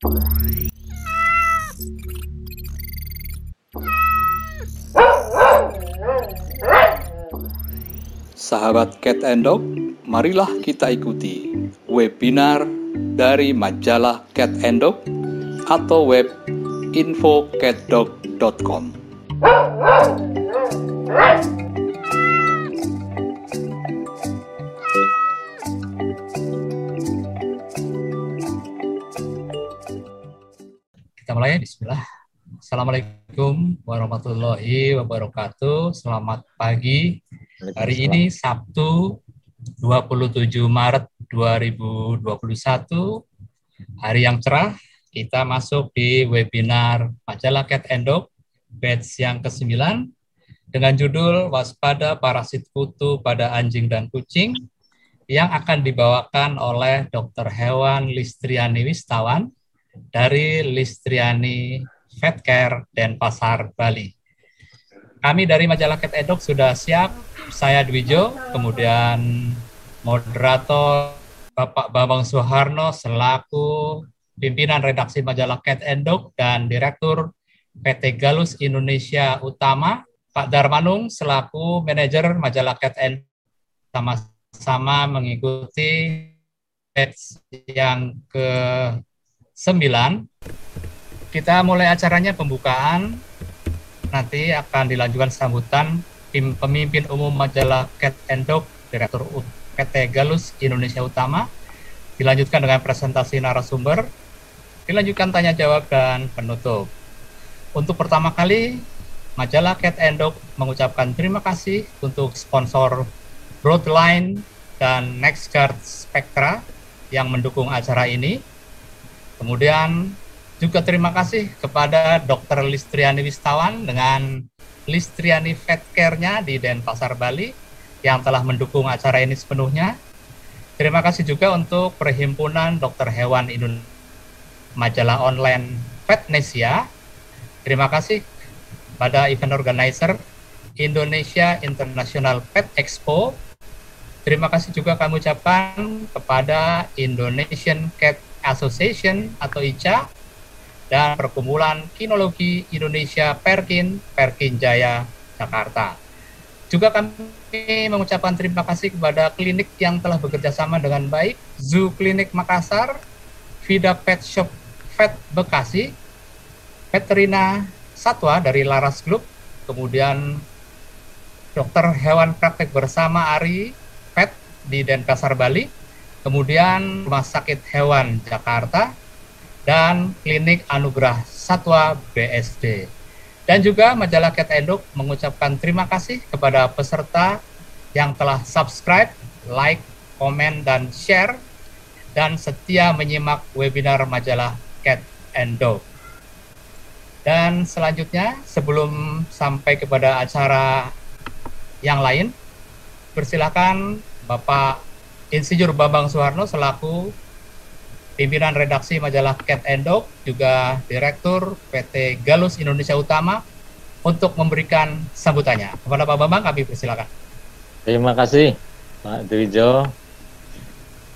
Sahabat Cat and Dog, marilah kita ikuti webinar dari majalah Cat and Dog atau web infocatdog.com. mulai, bismillah. Assalamualaikum warahmatullahi wabarakatuh. Selamat pagi. Hari ini Sabtu 27 Maret 2021. Hari yang cerah. Kita masuk di webinar Majalah Cat and Dog batch yang ke-9 dengan judul Waspada Parasit Kutu pada Anjing dan Kucing yang akan dibawakan oleh Dr. Hewan Listriani Wistawan dari Listriani Vet Care Denpasar, Bali. Kami dari majalah Cat Edok sudah siap. Saya Dwijo, kemudian moderator Bapak Bambang Soeharno selaku pimpinan redaksi majalah Cat Edok dan Direktur PT Galus Indonesia Utama, Pak Darmanung selaku manajer majalah Cat Edok sama-sama mengikuti yang ke 9 kita mulai acaranya pembukaan. Nanti akan dilanjutkan sambutan tim pemimpin umum majalah Cat and Dog Direktur PT Galus Indonesia Utama. Dilanjutkan dengan presentasi narasumber. Dilanjutkan tanya jawab dan penutup. Untuk pertama kali majalah Cat and Dog mengucapkan terima kasih untuk sponsor Broadline dan NextGuard Spectra yang mendukung acara ini Kemudian juga terima kasih kepada Dr. Listriani Wistawan dengan Listriani Vet Care-nya di Denpasar, Bali yang telah mendukung acara ini sepenuhnya. Terima kasih juga untuk Perhimpunan Dokter Hewan Indonesia majalah online Vetnesia. Terima kasih pada event organizer Indonesia International Pet Expo. Terima kasih juga kami ucapkan kepada Indonesian Cat Association atau ICA dan Perkumpulan Kinologi Indonesia Perkin, Perkin Jaya, Jakarta. Juga kami mengucapkan terima kasih kepada klinik yang telah bekerja sama dengan baik, Zoo Klinik Makassar, Vida Pet Shop Vet Bekasi, Veterina Satwa dari Laras Group, kemudian Dokter Hewan Praktek Bersama Ari Pet di Denpasar, Bali, kemudian Rumah Sakit Hewan Jakarta, dan Klinik Anugerah Satwa BSD. Dan juga majalah Cat Endok mengucapkan terima kasih kepada peserta yang telah subscribe, like, komen, dan share, dan setia menyimak webinar majalah Cat Endok. Dan selanjutnya, sebelum sampai kepada acara yang lain, persilakan Bapak Insinyur Bambang Soeharno selaku pimpinan redaksi majalah Cat Endok, juga Direktur PT Galus Indonesia Utama untuk memberikan sambutannya. Kepada Pak Bambang kami persilakan. Terima kasih Pak Dwijo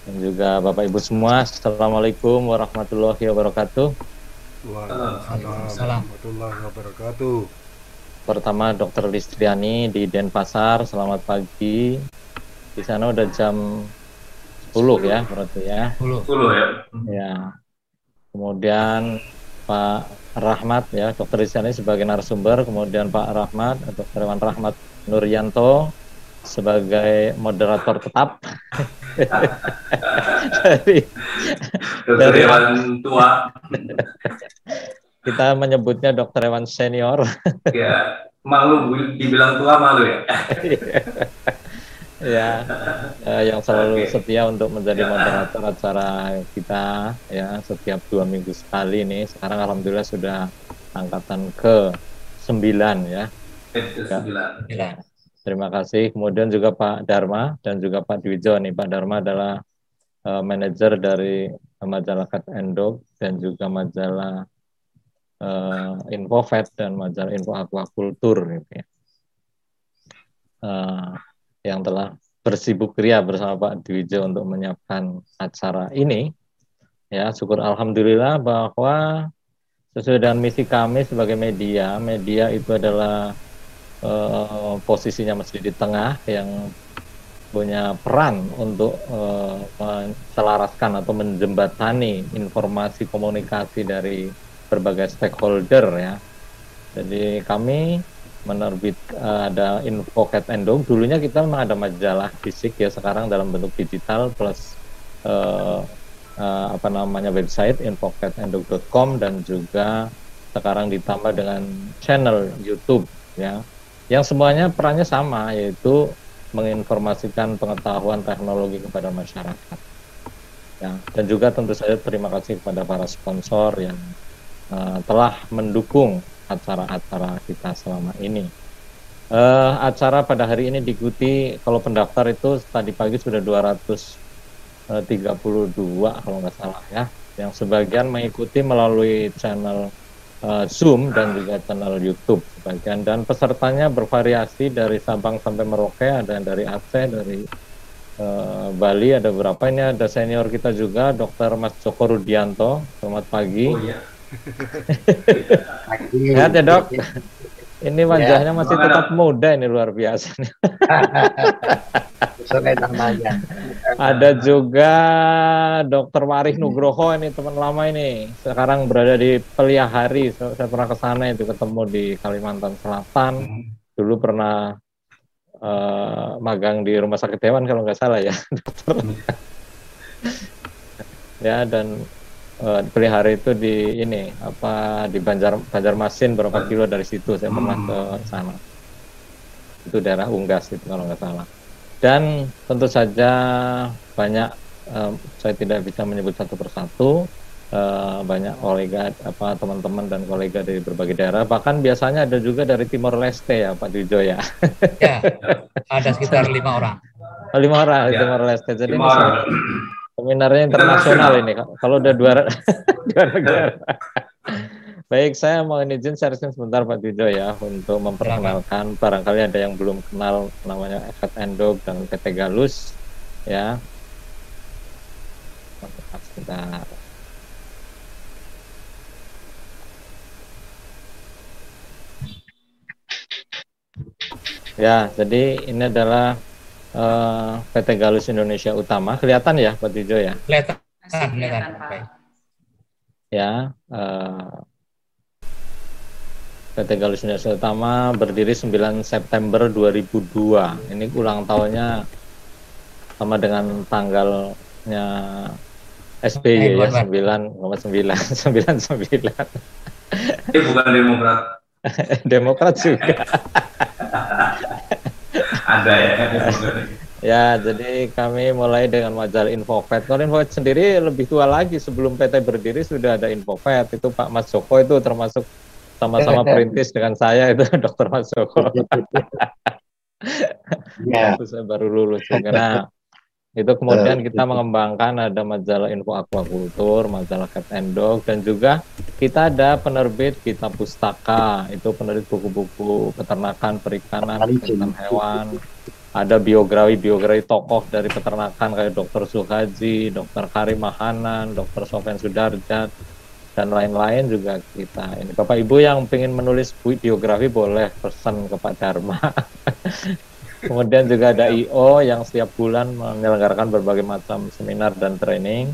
dan juga Bapak Ibu semua. Assalamualaikum warahmatullahi wabarakatuh. Waalaikumsalam warahmatullahi wabarakatuh. Pertama Dr. Listriani di Denpasar, selamat pagi. Di sana udah jam 10 ya berarti ya. 10. 10 ya. Ya. Kemudian Pak Rahmat ya, Dokter Isyani sebagai narasumber, kemudian Pak Rahmat, Dr. Iwan Rahmat Nuryanto sebagai moderator tetap dari Dokter Hewan tua. kita menyebutnya Dokter Hewan senior. ya, malu dibilang tua malu ya. ya eh, yang selalu Oke. setia untuk menjadi Ya. moderator acara kita ya setiap dua minggu sekali nih sekarang alhamdulillah sudah angkatan ke 9 ya Itu Ya. sembilan. Bila. terima kasih kemudian juga Pak Dharma dan juga Pak Dwijo nih Pak Dharma adalah eh, manajer dari majalah Cat and Dog dan juga majalah eh, Info Vet dan majalah Info Aquacultur gitu ya. Eh, yang telah bersibuk ria bersama Pak Dwijo untuk menyiapkan acara ini. Ya, syukur alhamdulillah bahwa sesuai dengan misi kami sebagai media, media itu adalah uh, posisinya masih di tengah yang punya peran untuk uh, menselaraskan atau menjembatani informasi komunikasi dari berbagai stakeholder ya. Jadi kami menerbit uh, ada cat endong dulunya kita memang ada majalah fisik ya sekarang dalam bentuk digital plus uh, uh, apa namanya website infocatendog.com dan juga sekarang ditambah dengan channel YouTube ya yang semuanya perannya sama yaitu menginformasikan pengetahuan teknologi kepada masyarakat. Ya, dan juga tentu saja terima kasih kepada para sponsor yang uh, telah mendukung acara-acara kita selama ini. Uh, acara pada hari ini diikuti kalau pendaftar itu tadi pagi sudah 232 eh, kalau nggak salah ya, yang sebagian mengikuti melalui channel uh, Zoom dan juga channel YouTube sebagian dan pesertanya bervariasi dari Sabang sampai Merauke ada yang dari Aceh dari uh, Bali ada berapa ini ada senior kita juga Dr. Mas Joko Rudianto selamat pagi oh, iya. Lihat ya dok ini wajahnya ya, masih tetap muda ini luar biasa Ada juga Dokter Warih Nugroho ini teman lama ini. Sekarang berada di Peliahari. Saya pernah ke sana itu ketemu di Kalimantan Selatan. Hmm. Dulu pernah uh, magang di rumah sakit hewan kalau nggak salah ya, dokter. ya dan uh, Pelihara itu di ini apa di Banjar Banjarmasin berapa kilo dari situ. Saya pernah ke sana. Itu daerah Unggas itu kalau nggak salah. Dan tentu saja banyak uh, saya tidak bisa menyebut satu persatu uh, banyak kolega apa teman-teman dan kolega dari berbagai daerah. Bahkan biasanya ada juga dari Timor Leste ya Pak Dijo ya. Ya ada sekitar lima orang. Oh, lima orang ya. Timor Leste. Jadi ini seminarnya internasional ini kalau udah dua dua negara Baik, saya mau izin sharing sebentar Pak Dijo ya untuk memperkenalkan barangkali ada yang belum kenal namanya Efek Endog dan PT Galus ya. Sebentar. Ya, jadi ini adalah uh, eh, PT Galus Indonesia Utama. Kelihatan ya Pak Dijo ya? Kelihatan. Kelihatan. Ya, uh, PT Galus Indonesia Utama berdiri 9 September 2002. Ini ulang tahunnya sama dengan tanggalnya SBY ya 9,9 99. Ini bukan Demokrat. Demokrat juga. Ada ya. ya, jadi kami mulai dengan majalah Infofet. Kalau Infofet sendiri lebih tua lagi sebelum PT berdiri sudah ada Infofet. Itu Pak Mas Joko itu termasuk sama-sama perintis dengan saya itu Dokter Mas Joko. ya. Itu saya baru lulus karena itu kemudian kita mengembangkan ada majalah info aquakultur, majalah cat and dog dan juga kita ada penerbit kita pustaka. Itu penerbit buku-buku peternakan, perikanan, kesehatan hewan. Ada biografi biografi tokoh dari peternakan kayak Dokter Suhaji, Dokter Karim Mahanan, Dokter Sofian Sudarjat, dan lain-lain juga kita. Ini Bapak Ibu yang ingin menulis biografi boleh pesan ke Pak Dharma kemudian juga ada IO yang setiap bulan menyelenggarakan berbagai macam seminar dan training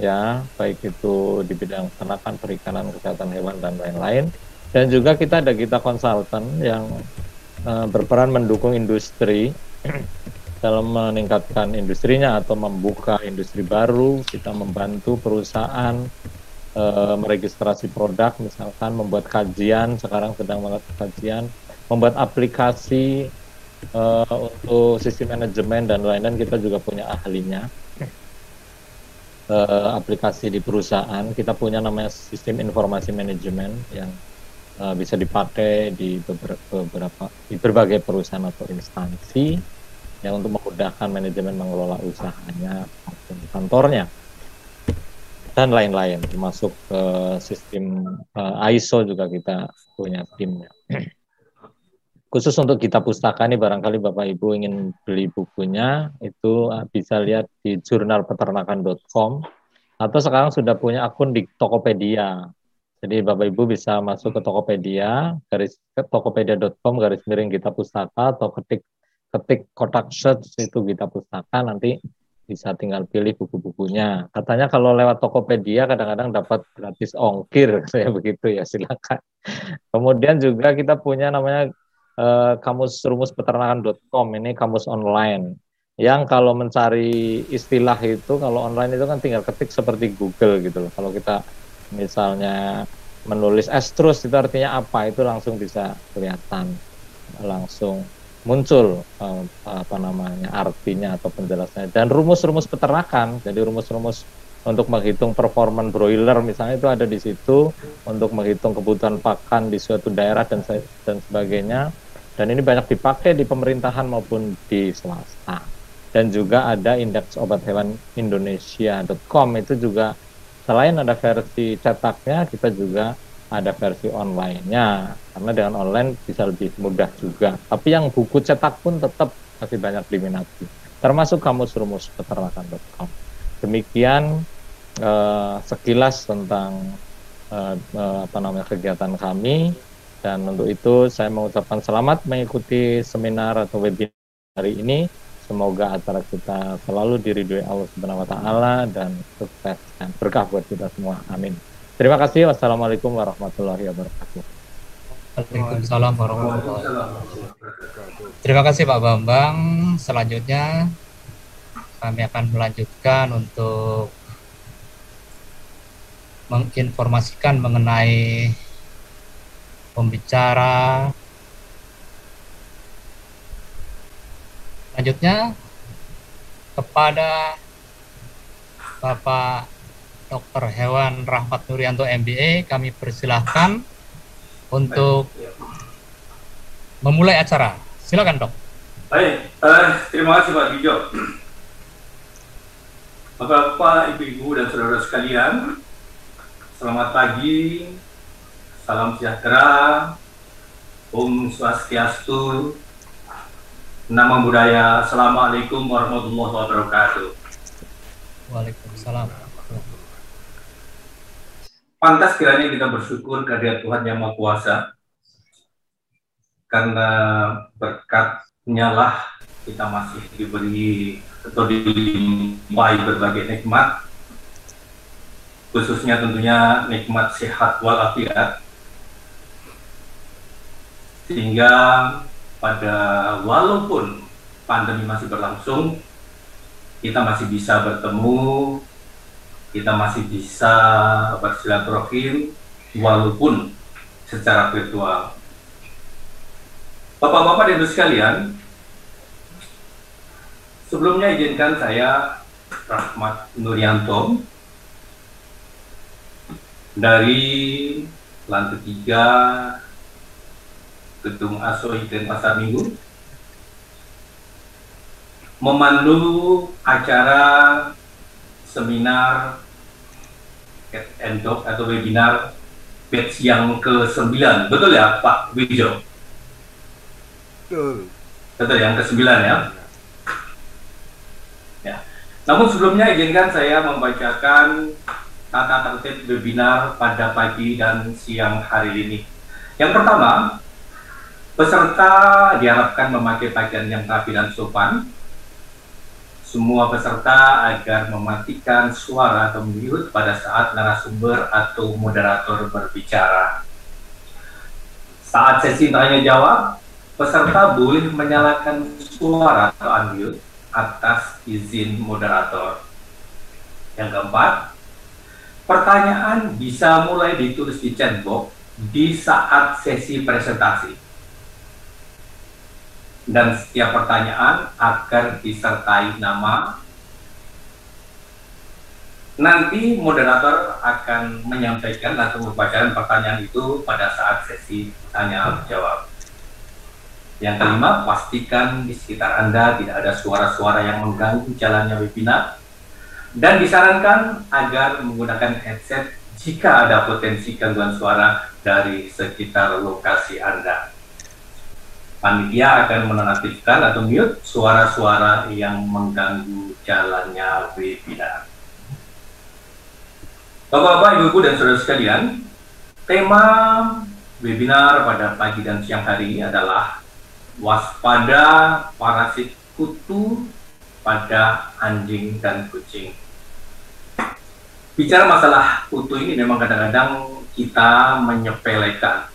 ya baik itu di bidang peternakan perikanan kesehatan hewan dan lain-lain. Dan juga kita ada kita konsultan yang uh, berperan mendukung industri dalam meningkatkan industrinya atau membuka industri baru kita membantu perusahaan uh, meregistrasi produk, misalkan membuat kajian, sekarang sedang melakukan kajian, membuat aplikasi uh, untuk sistem manajemen dan lain-lain kita juga punya ahlinya. Uh, aplikasi di perusahaan kita punya namanya sistem informasi manajemen yang uh, bisa dipakai di beberapa, beberapa di berbagai perusahaan atau instansi yang untuk memudahkan manajemen mengelola usahanya maupun kantornya dan lain-lain termasuk uh, sistem uh, ISO juga kita punya timnya. Khusus untuk kita pustaka nih barangkali Bapak Ibu ingin beli bukunya itu uh, bisa lihat di jurnalpeternakan.com atau sekarang sudah punya akun di Tokopedia. Jadi Bapak Ibu bisa masuk ke Tokopedia, garis ke tokopedia.com garis miring Gita Pustaka atau ketik ketik kotak search itu Gita Pustaka nanti bisa tinggal pilih buku-bukunya. Katanya kalau lewat Tokopedia kadang-kadang dapat gratis ongkir saya begitu ya silakan. Kemudian juga kita punya namanya eh, kamus rumus peternakan.com ini kamus online. Yang kalau mencari istilah itu kalau online itu kan tinggal ketik seperti Google gitu loh. Kalau kita misalnya menulis estrus itu artinya apa itu langsung bisa kelihatan langsung muncul uh, apa namanya artinya atau penjelasannya. Dan rumus-rumus peternakan jadi rumus-rumus untuk menghitung performa broiler misalnya itu ada di situ untuk menghitung kebutuhan pakan di suatu daerah dan dan sebagainya dan ini banyak dipakai di pemerintahan maupun di swasta. Dan juga ada indeks obat hewan Indonesia.com itu juga selain ada versi cetaknya kita juga ada versi online-nya. Karena dengan online bisa lebih mudah juga. Tapi yang buku cetak pun tetap masih banyak diminati. Termasuk kamus rumus peternakan.com demikian eh, sekilas tentang eh, eh, apa namanya kegiatan kami dan untuk itu saya mengucapkan selamat mengikuti seminar atau webinar hari ini Semoga acara kita selalu diridhoi Allah Subhanahu wa taala dan sukses dan berkah buat kita semua. Amin. Terima kasih. Wassalamualaikum warahmatullahi wabarakatuh. Waalaikumsalam warahmatullahi wabarakatuh. Terima kasih Pak Bambang. Selanjutnya kami akan melanjutkan untuk menginformasikan mengenai pembicara Selanjutnya kepada Bapak Dr. Hewan Rahmat Nurianto MBA kami persilahkan untuk memulai acara. Silakan dok. Baik, uh, terima kasih Pak Gijo. Bapak, Ibu-Ibu, dan Saudara sekalian, selamat pagi, salam sejahtera, Om Swastiastu, Nama budaya Assalamualaikum warahmatullahi wabarakatuh. Waalaikumsalam. Pantas kiranya kita bersyukur kehadirat Tuhan Yang Maha Kuasa. Karena berkatnya lah kita masih diberi atau dilimpahi berbagai nikmat. Khususnya tentunya nikmat sehat walafiat. Sehingga pada walaupun pandemi masih berlangsung, kita masih bisa bertemu, kita masih bisa bersilaturahim walaupun secara virtual. Bapak-bapak dan ibu sekalian, sebelumnya izinkan saya Rahmat Nuryanto dari lantai tiga Gedung ASOI dan Pasar Minggu memandu acara seminar Cat and Dog atau webinar batch yang ke-9. Betul ya Pak Wijo? Betul. Betul yang ke-9 ya? Ya. Namun sebelumnya izinkan saya membacakan tata tertib webinar pada pagi dan siang hari ini. Yang pertama, Peserta diharapkan memakai pakaian yang rapi dan sopan. Semua peserta agar mematikan suara atau mute pada saat narasumber atau moderator berbicara. Saat sesi tanya jawab, peserta boleh menyalakan suara atau unmute atas izin moderator. Yang keempat, pertanyaan bisa mulai ditulis di chatbox di saat sesi presentasi dan setiap pertanyaan agar disertai nama. Nanti moderator akan menyampaikan atau membacakan pertanyaan itu pada saat sesi tanya jawab. Yang kelima, pastikan di sekitar Anda tidak ada suara-suara yang mengganggu jalannya webinar dan disarankan agar menggunakan headset jika ada potensi gangguan suara dari sekitar lokasi Anda panitia akan menonaktifkan atau mute suara-suara yang mengganggu jalannya webinar. Bapak-bapak, ibu-ibu dan saudara sekalian, tema webinar pada pagi dan siang hari ini adalah waspada parasit kutu pada anjing dan kucing. Bicara masalah kutu ini memang kadang-kadang kita menyepelekan.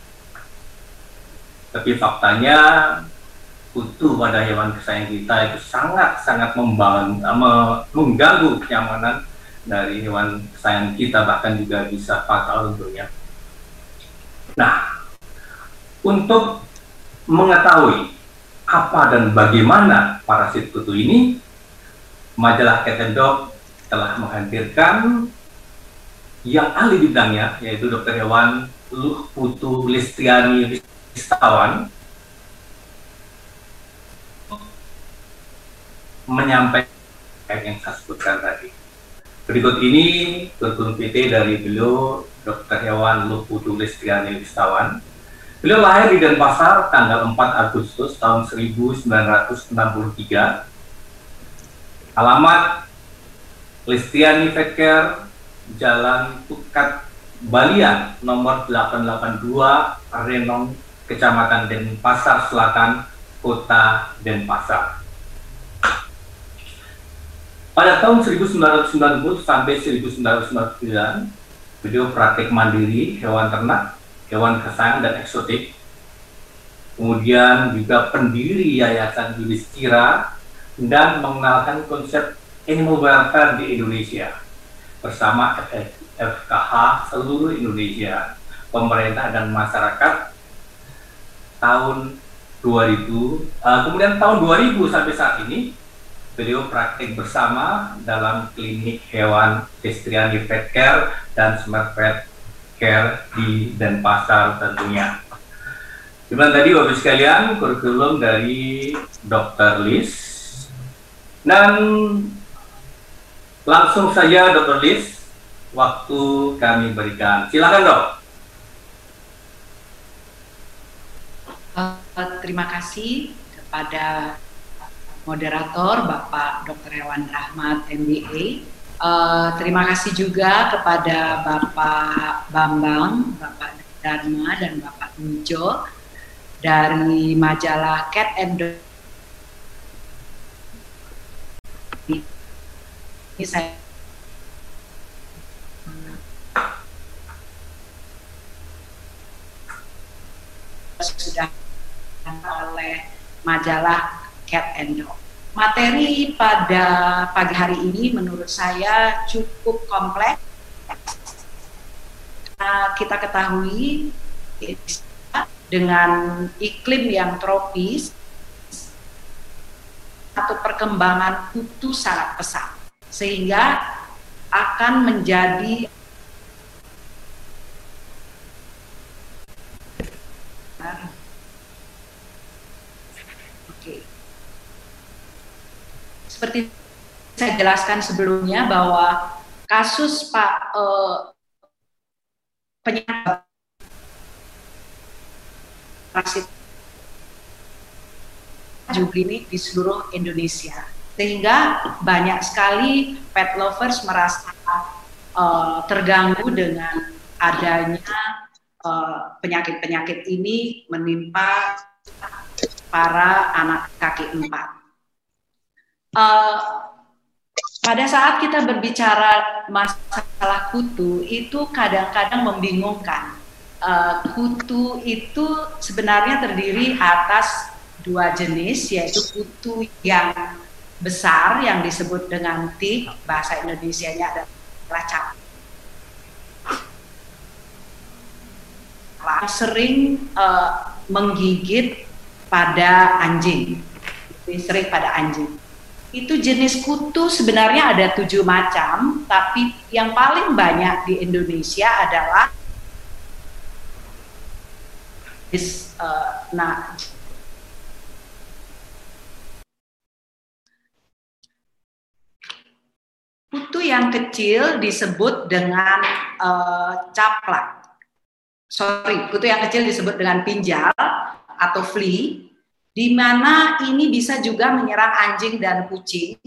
Tapi faktanya kutu pada hewan kesayangan kita itu sangat-sangat membangun, mengganggu kenyamanan dari hewan kesayangan kita bahkan juga bisa fatal tentunya. Nah, untuk mengetahui apa dan bagaimana parasit kutu ini, majalah Cat telah menghadirkan yang ahli bidangnya, yaitu dokter hewan Luh Putu Listriani Ristawan, menyampaikan yang saya sebutkan tadi. Berikut ini kurikulum PT dari beliau Dr. Hewan Luputu Listriani Listawan. Beliau lahir di Denpasar tanggal 4 Agustus tahun 1963. Alamat Listiani Feker, Jalan Tukat Balian, nomor 882, Renong, Kecamatan Denpasar Selatan, Kota Denpasar. Pada tahun 1990 sampai 1999, beliau praktik mandiri hewan ternak, hewan kesayangan dan eksotik. Kemudian juga pendiri Yayasan Yudhistira dan mengenalkan konsep animal welfare di Indonesia bersama FKH seluruh Indonesia, pemerintah dan masyarakat tahun 2000, uh, kemudian tahun 2000 sampai saat ini beliau praktik bersama dalam klinik hewan Destriani Pet Care dan Smart Pet Care di Denpasar tentunya. Cuman tadi Bapak sekalian kurikulum dari Dr. Lis dan langsung saja Dr. Lis waktu kami berikan. Silakan dok. Uh, terima kasih kepada moderator Bapak Dr. Hewan Rahmat MBA. Uh, eh, terima kasih juga kepada Bapak Bambang, Bapak Dharma dan Bapak Ujo dari majalah Cat and Dog. Ini saya sudah oleh majalah cat and dog. Materi pada pagi hari ini menurut saya cukup kompleks. kita ketahui dengan iklim yang tropis atau perkembangan kutu sangat pesat sehingga akan menjadi seperti saya jelaskan sebelumnya bahwa kasus Pak eh, penyakit juga ini di seluruh Indonesia. Sehingga banyak sekali pet lovers merasa uh, terganggu dengan adanya eh, penyakit-penyakit uh, ini menimpa para anak kaki empat uh, pada saat kita berbicara masalah kutu itu kadang-kadang membingungkan. Uh, kutu itu sebenarnya terdiri atas dua jenis yaitu kutu yang besar yang disebut dengan tik bahasa Indonesia-nya adalah cap sering uh, menggigit pada anjing. Sering pada anjing itu jenis kutu sebenarnya ada tujuh macam, tapi yang paling banyak di Indonesia adalah uh, nah kutu yang kecil disebut dengan uh, caplak. Sorry, kutu yang kecil disebut dengan pinjal atau flea di mana ini bisa juga menyerang anjing dan kucing.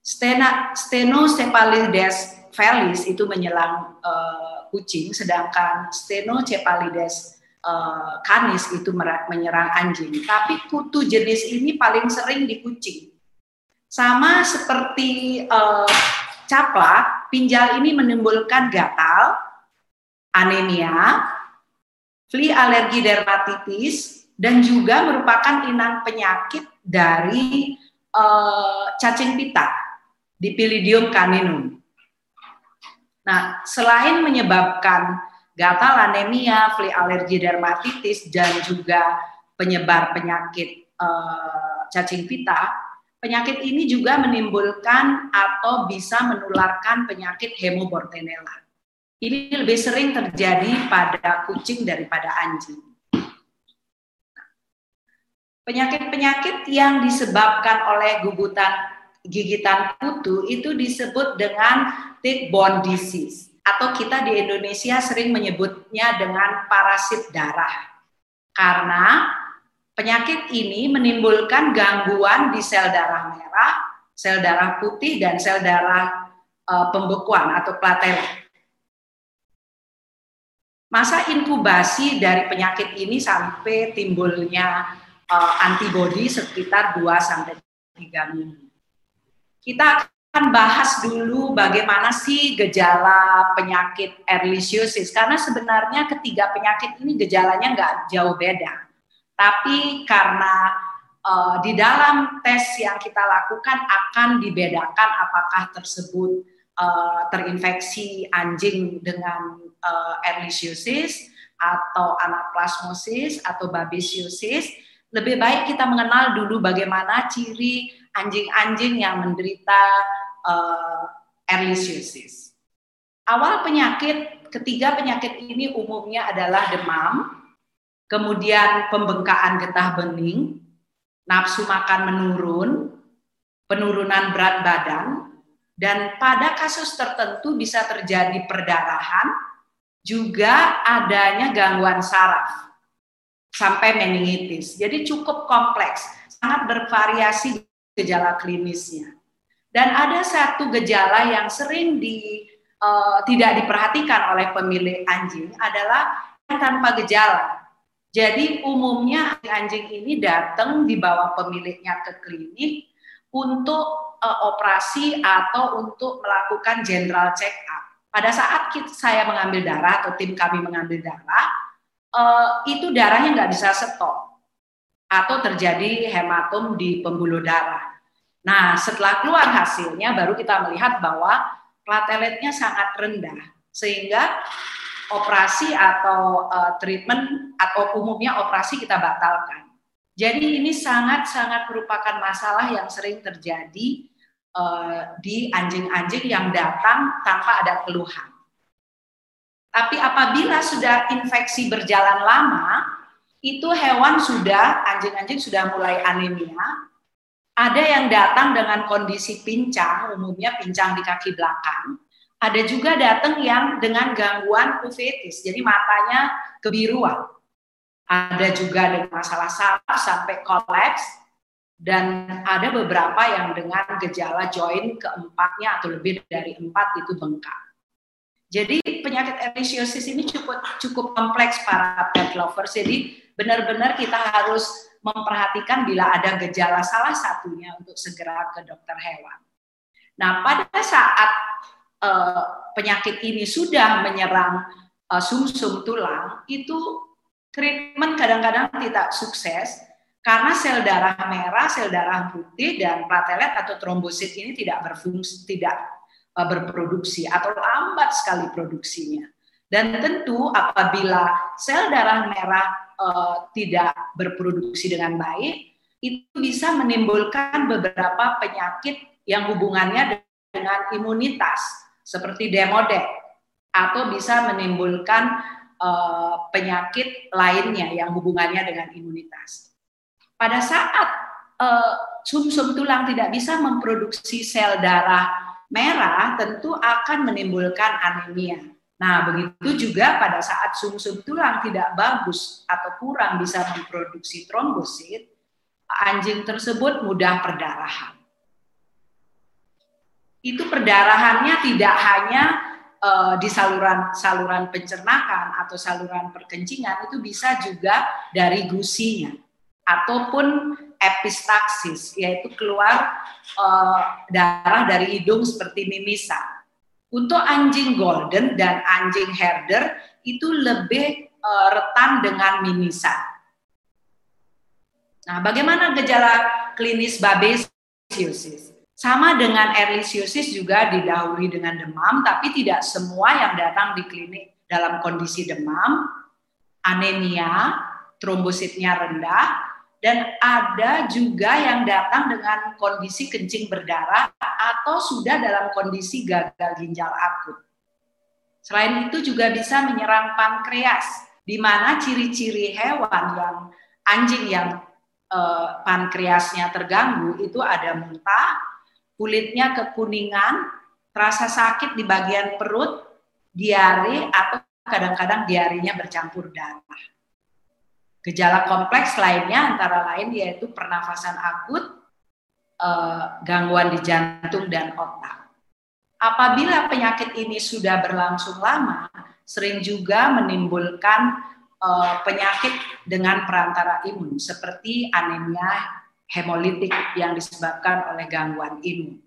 Stena, Stenocephalides felis itu menyelang uh, kucing, sedangkan Stenocephalides uh, canis itu menyerang anjing. Tapi kutu jenis ini paling sering di kucing. Sama seperti uh, caplak, pinjal ini menimbulkan gatal, anemia, flea alergi dermatitis, dan juga merupakan inang penyakit dari uh, cacing pita, Dipilidium caninum. Nah, selain menyebabkan gatal, anemia, flea alergi dermatitis, dan juga penyebar penyakit uh, cacing pita, penyakit ini juga menimbulkan atau bisa menularkan penyakit hemobortenella. Ini lebih sering terjadi pada kucing daripada anjing. Penyakit-penyakit yang disebabkan oleh gugutan gigitan kutu itu disebut dengan tick-borne disease atau kita di Indonesia sering menyebutnya dengan parasit darah. Karena penyakit ini menimbulkan gangguan di sel darah merah, sel darah putih dan sel darah e, pembekuan atau platelet. Masa inkubasi dari penyakit ini sampai timbulnya uh, antibodi sekitar 2 sampai 3 minggu. Kita akan bahas dulu bagaimana sih gejala penyakit erlisiosis karena sebenarnya ketiga penyakit ini gejalanya nggak jauh beda. Tapi karena uh, di dalam tes yang kita lakukan akan dibedakan apakah tersebut uh, terinfeksi anjing dengan uh, erlisiosis atau anaplasmosis atau babesiosis, lebih baik kita mengenal dulu bagaimana ciri anjing-anjing yang menderita uh. Awal penyakit, ketiga penyakit ini umumnya adalah demam, kemudian pembengkakan getah bening, nafsu makan menurun, penurunan berat badan, dan pada kasus tertentu bisa terjadi perdarahan, juga adanya gangguan saraf sampai meningitis. Jadi cukup kompleks, sangat bervariasi gejala klinisnya. Dan ada satu gejala yang sering di uh, tidak diperhatikan oleh pemilik anjing adalah tanpa gejala. Jadi umumnya anjing ini datang dibawa pemiliknya ke klinik untuk uh, operasi atau untuk melakukan general check up. Pada saat saya mengambil darah atau tim kami mengambil darah, uh, itu darahnya nggak bisa stop atau terjadi hematom di pembuluh darah. Nah, setelah keluar hasilnya baru kita melihat bahwa plateletnya sangat rendah sehingga operasi atau uh, treatment atau umumnya operasi kita batalkan. Jadi ini sangat-sangat merupakan masalah yang sering terjadi uh, di anjing-anjing yang datang tanpa ada keluhan. Tapi apabila sudah infeksi berjalan lama, itu hewan sudah, anjing-anjing sudah mulai anemia, ada yang datang dengan kondisi pincang, umumnya pincang di kaki belakang. Ada juga datang yang dengan gangguan uveitis, jadi matanya kebiruan. Ada juga dengan masalah saraf sampai kolaps, dan ada beberapa yang dengan gejala joint keempatnya atau lebih dari empat itu bengkak. Jadi penyakit erlisiosis ini cukup cukup kompleks para pet lovers. Jadi benar-benar kita harus memperhatikan bila ada gejala salah satunya untuk segera ke dokter hewan. Nah, pada saat uh, penyakit ini sudah menyerang uh, sumsum tulang, itu treatment kadang-kadang tidak sukses karena sel darah merah, sel darah putih dan platelet atau trombosit ini tidak berfungsi, tidak uh, berproduksi atau lambat sekali produksinya. Dan tentu apabila sel darah merah uh, tidak berproduksi dengan baik, itu bisa menimbulkan beberapa penyakit yang hubungannya dengan imunitas seperti demodek atau bisa menimbulkan uh, penyakit lainnya yang hubungannya dengan imunitas pada saat sumsum tulang tidak bisa memproduksi sel darah merah, tentu akan menimbulkan anemia. Nah, begitu juga pada saat sumsum tulang tidak bagus atau kurang bisa memproduksi trombosit, anjing tersebut mudah perdarahan. itu perdarahannya tidak hanya uh, di saluran saluran pencernaan atau saluran perkencingan itu bisa juga dari gusinya ataupun epistaksis yaitu keluar uh, darah dari hidung seperti mimisan. Untuk anjing golden dan anjing herder itu lebih uh, rentan dengan mimisan. Nah, bagaimana gejala klinis babesiosis? Sama dengan erlisiosis juga didahului dengan demam, tapi tidak semua yang datang di klinik dalam kondisi demam, anemia, trombositnya rendah, dan ada juga yang datang dengan kondisi kencing berdarah atau sudah dalam kondisi gagal ginjal akut. Selain itu juga bisa menyerang pankreas, di mana ciri-ciri hewan yang anjing yang eh, pankreasnya terganggu itu ada muntah, kulitnya kekuningan, terasa sakit di bagian perut, diare atau kadang-kadang diarinya bercampur darah. Gejala kompleks lainnya antara lain yaitu pernafasan akut, eh, gangguan di jantung dan otak. Apabila penyakit ini sudah berlangsung lama, sering juga menimbulkan eh, penyakit dengan perantara imun seperti anemia hemolitik yang disebabkan oleh gangguan imun.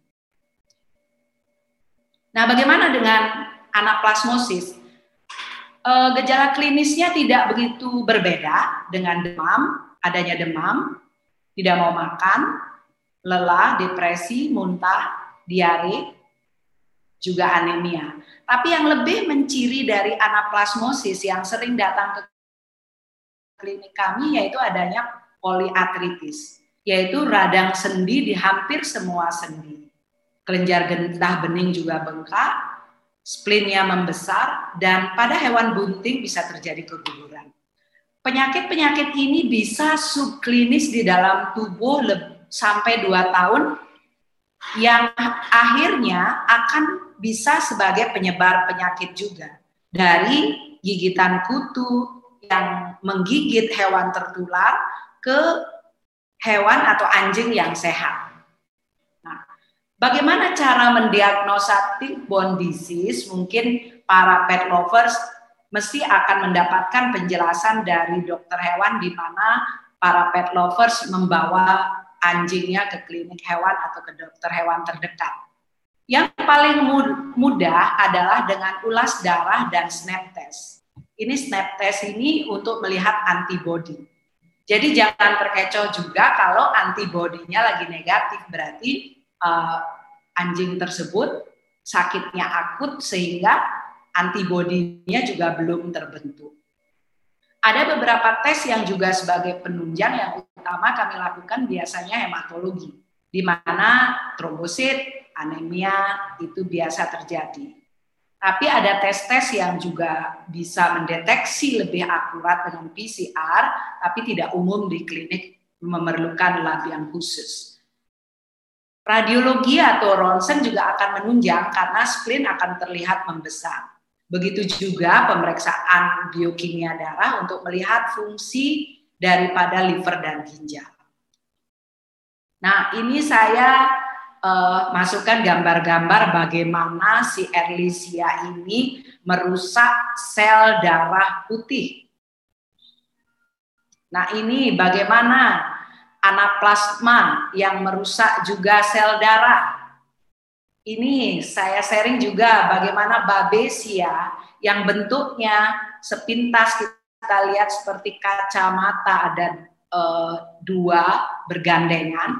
Nah, bagaimana dengan anaplasmosis? Uh, gejala klinisnya tidak begitu berbeda dengan demam, adanya demam, tidak mau makan, lelah, depresi, muntah, diare, juga anemia. Tapi yang lebih menciri dari anaplasmosis yang sering datang ke klinik kami yaitu adanya poliartritis, yaitu radang sendi di hampir semua sendi. Kelenjar getah bening juga bengkak, splinnya membesar, dan pada hewan bunting bisa terjadi keguguran. Penyakit-penyakit ini bisa subklinis di dalam tubuh sampai 2 tahun yang akhirnya akan bisa sebagai penyebar penyakit juga. Dari gigitan kutu yang menggigit hewan tertular ke hewan atau anjing yang sehat. Bagaimana cara mendiagnosa tick-borne disease? Mungkin para pet lovers mesti akan mendapatkan penjelasan dari dokter hewan di mana para pet lovers membawa anjingnya ke klinik hewan atau ke dokter hewan terdekat. Yang paling mudah adalah dengan ulas darah dan snap test. Ini snap test ini untuk melihat antibody. Jadi jangan terkecoh juga kalau antibodinya lagi negatif berarti uh, anjing tersebut sakitnya akut sehingga antibodinya juga belum terbentuk. Ada beberapa tes yang juga sebagai penunjang yang utama kami lakukan biasanya hematologi, di mana trombosit, anemia itu biasa terjadi. Tapi ada tes-tes yang juga bisa mendeteksi lebih akurat dengan PCR, tapi tidak umum di klinik memerlukan lab yang khusus. Radiologi atau ronsen juga akan menunjang karena spleen akan terlihat membesar. Begitu juga pemeriksaan biokimia darah untuk melihat fungsi daripada liver dan ginjal. Nah, ini saya uh, masukkan gambar-gambar bagaimana si Erlisia ini merusak sel darah putih. Nah, ini bagaimana anaplasma yang merusak juga sel darah. Ini saya sharing juga bagaimana babesia yang bentuknya sepintas kita lihat seperti kacamata ada e, dua bergandengan,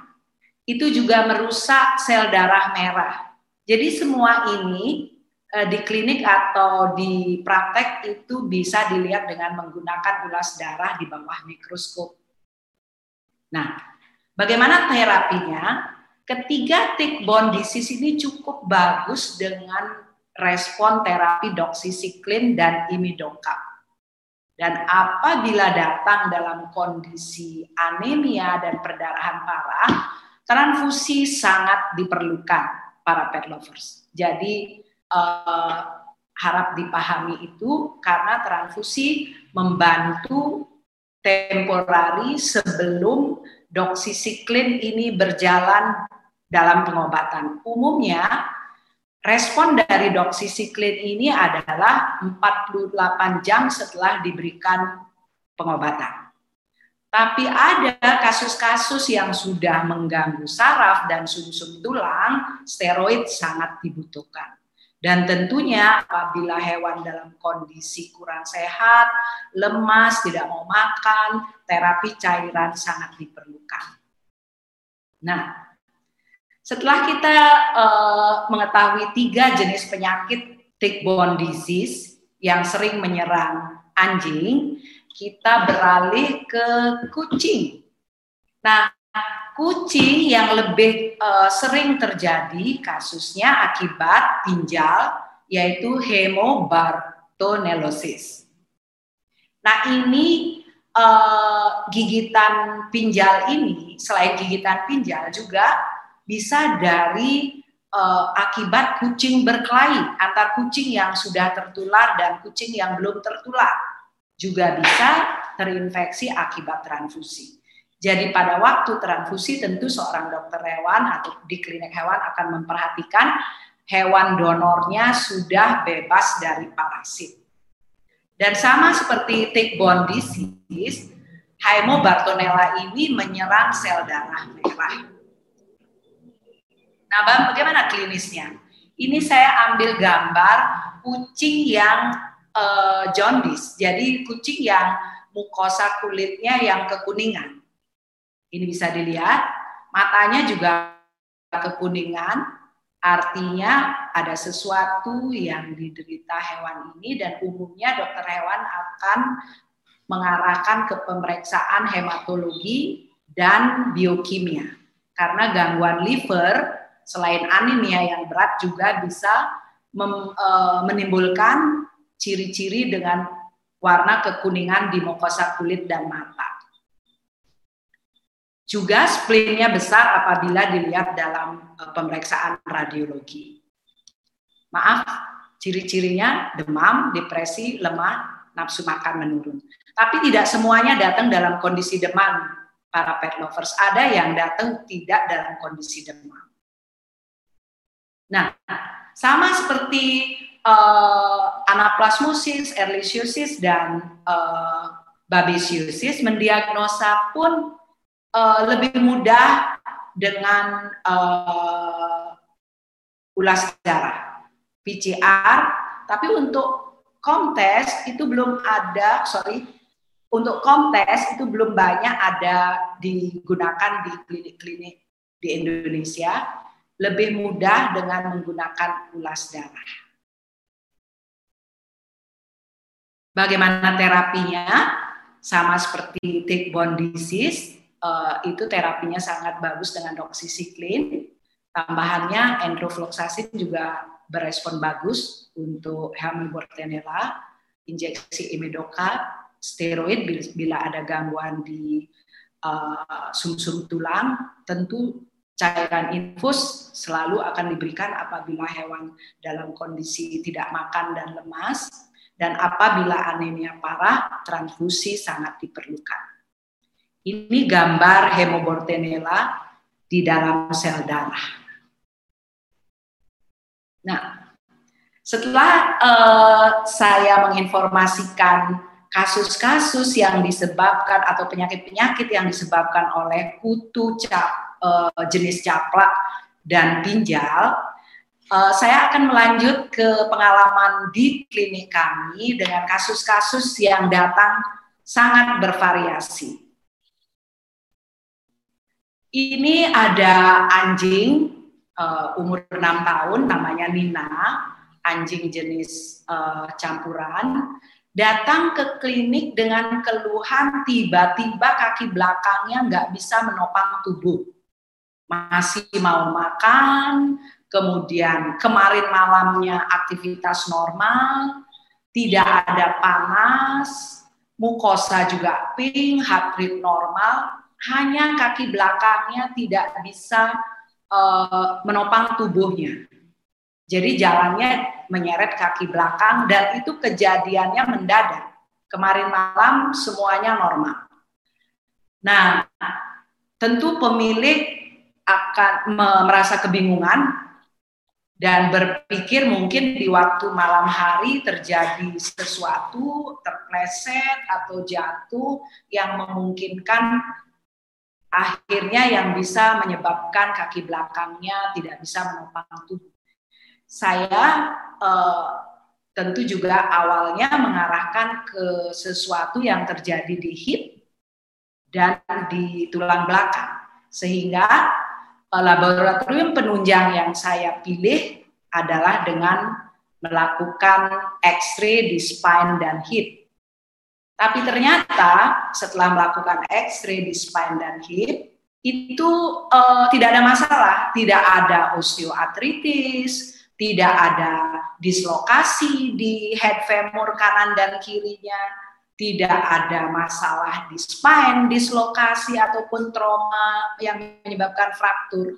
itu juga merusak sel darah merah. Jadi semua ini e, di klinik atau di praktek itu bisa dilihat dengan menggunakan ulas darah di bawah mikroskop. Nah, bagaimana terapinya? Ketiga tick-borne disease ini cukup bagus dengan respon terapi doxycycline dan imidocap. Dan apabila datang dalam kondisi anemia dan perdarahan parah, transfusi sangat diperlukan para pet lovers. Jadi eh, harap dipahami itu karena transfusi membantu temporari sebelum doksisiklin ini berjalan dalam pengobatan. Umumnya Respon dari doksisiklin ini adalah 48 jam setelah diberikan pengobatan. Tapi ada kasus-kasus yang sudah mengganggu saraf dan sumsum -sum tulang, steroid sangat dibutuhkan. Dan tentunya apabila hewan dalam kondisi kurang sehat, lemas, tidak mau makan, terapi cairan sangat diperlukan. Nah, setelah kita uh, mengetahui tiga jenis penyakit tick-borne disease yang sering menyerang anjing, kita beralih ke kucing. Nah, kucing yang lebih uh, sering terjadi kasusnya akibat pinjal yaitu hemobartonelosis. Nah ini uh, gigitan pinjal ini selain gigitan pinjal juga bisa dari uh, akibat kucing berkelahi antar kucing yang sudah tertular dan kucing yang belum tertular juga bisa terinfeksi akibat transfusi. Jadi pada waktu transfusi tentu seorang dokter hewan atau di klinik hewan akan memperhatikan hewan donornya sudah bebas dari parasit. Dan sama seperti tick-borne disease, Haemobartonella ini menyerang sel darah merah. Nah, bagaimana klinisnya? Ini saya ambil gambar kucing yang uh, jaundice. Jadi kucing yang mukosa kulitnya yang kekuningan. Ini bisa dilihat, matanya juga kekuningan, artinya ada sesuatu yang diderita hewan ini dan umumnya dokter hewan akan mengarahkan ke pemeriksaan hematologi dan biokimia. Karena gangguan liver selain anemia yang berat juga bisa mem, e, menimbulkan ciri-ciri dengan warna kekuningan di mukosa kulit dan mata. Juga spleennya besar apabila dilihat dalam uh, pemeriksaan radiologi. Maaf, ciri-cirinya demam, depresi, lemah, nafsu makan menurun. Tapi tidak semuanya datang dalam kondisi demam para pet lovers. Ada yang datang tidak dalam kondisi demam. Nah, sama seperti uh, anaplasmosis, ehrlichiosis, dan uh, babesiosis, mendiagnosa pun uh, lebih mudah dengan uh, ulas darah PCR tapi untuk kontes itu belum ada sorry untuk kontes itu belum banyak ada digunakan di klinik-klinik di Indonesia lebih mudah dengan menggunakan ulas darah. Bagaimana terapinya? Sama seperti tick-borne disease, uh, itu terapinya sangat bagus dengan doxycycline. Tambahannya enrofloxacin juga berespon bagus untuk Hemilbortenella, injeksi imidoka, steroid bila ada gangguan di uh, sumsum -sum tulang, tentu cairan infus selalu akan diberikan apabila hewan dalam kondisi tidak makan dan lemas, dan apabila anemia parah, transfusi sangat diperlukan. Ini gambar hemobortenella di dalam sel darah. Nah, setelah uh, saya menginformasikan kasus-kasus yang disebabkan atau penyakit-penyakit yang disebabkan oleh kutu cap, uh, jenis caplak dan pinjal, uh, saya akan melanjut ke pengalaman di klinik kami dengan kasus-kasus yang datang sangat bervariasi. Ini ada anjing uh, umur 6 tahun namanya Nina, anjing jenis uh, campuran, datang ke klinik dengan keluhan tiba-tiba kaki belakangnya nggak bisa menopang tubuh. Masih mau makan, kemudian kemarin malamnya aktivitas normal, tidak ada panas, mukosa juga pink, heart rate normal, hanya kaki belakangnya tidak bisa uh, menopang tubuhnya. Jadi jalannya menyeret kaki belakang dan itu kejadiannya mendadak. Kemarin malam semuanya normal. Nah, tentu pemilik akan merasa kebingungan dan berpikir mungkin di waktu malam hari terjadi sesuatu terpleset atau jatuh yang memungkinkan akhirnya yang bisa menyebabkan kaki belakangnya tidak bisa menopang tubuh. Saya eh, tentu juga awalnya mengarahkan ke sesuatu yang terjadi di hip dan di tulang belakang sehingga Eh, laboratorium penunjang yang saya pilih adalah dengan melakukan X-ray di spine dan hip. Tapi ternyata setelah melakukan X-ray di spine dan hip itu uh, tidak ada masalah, tidak ada osteoartritis, tidak ada dislokasi di head femur kanan dan kirinya, tidak ada masalah di spine, dislokasi ataupun trauma yang menyebabkan fraktur.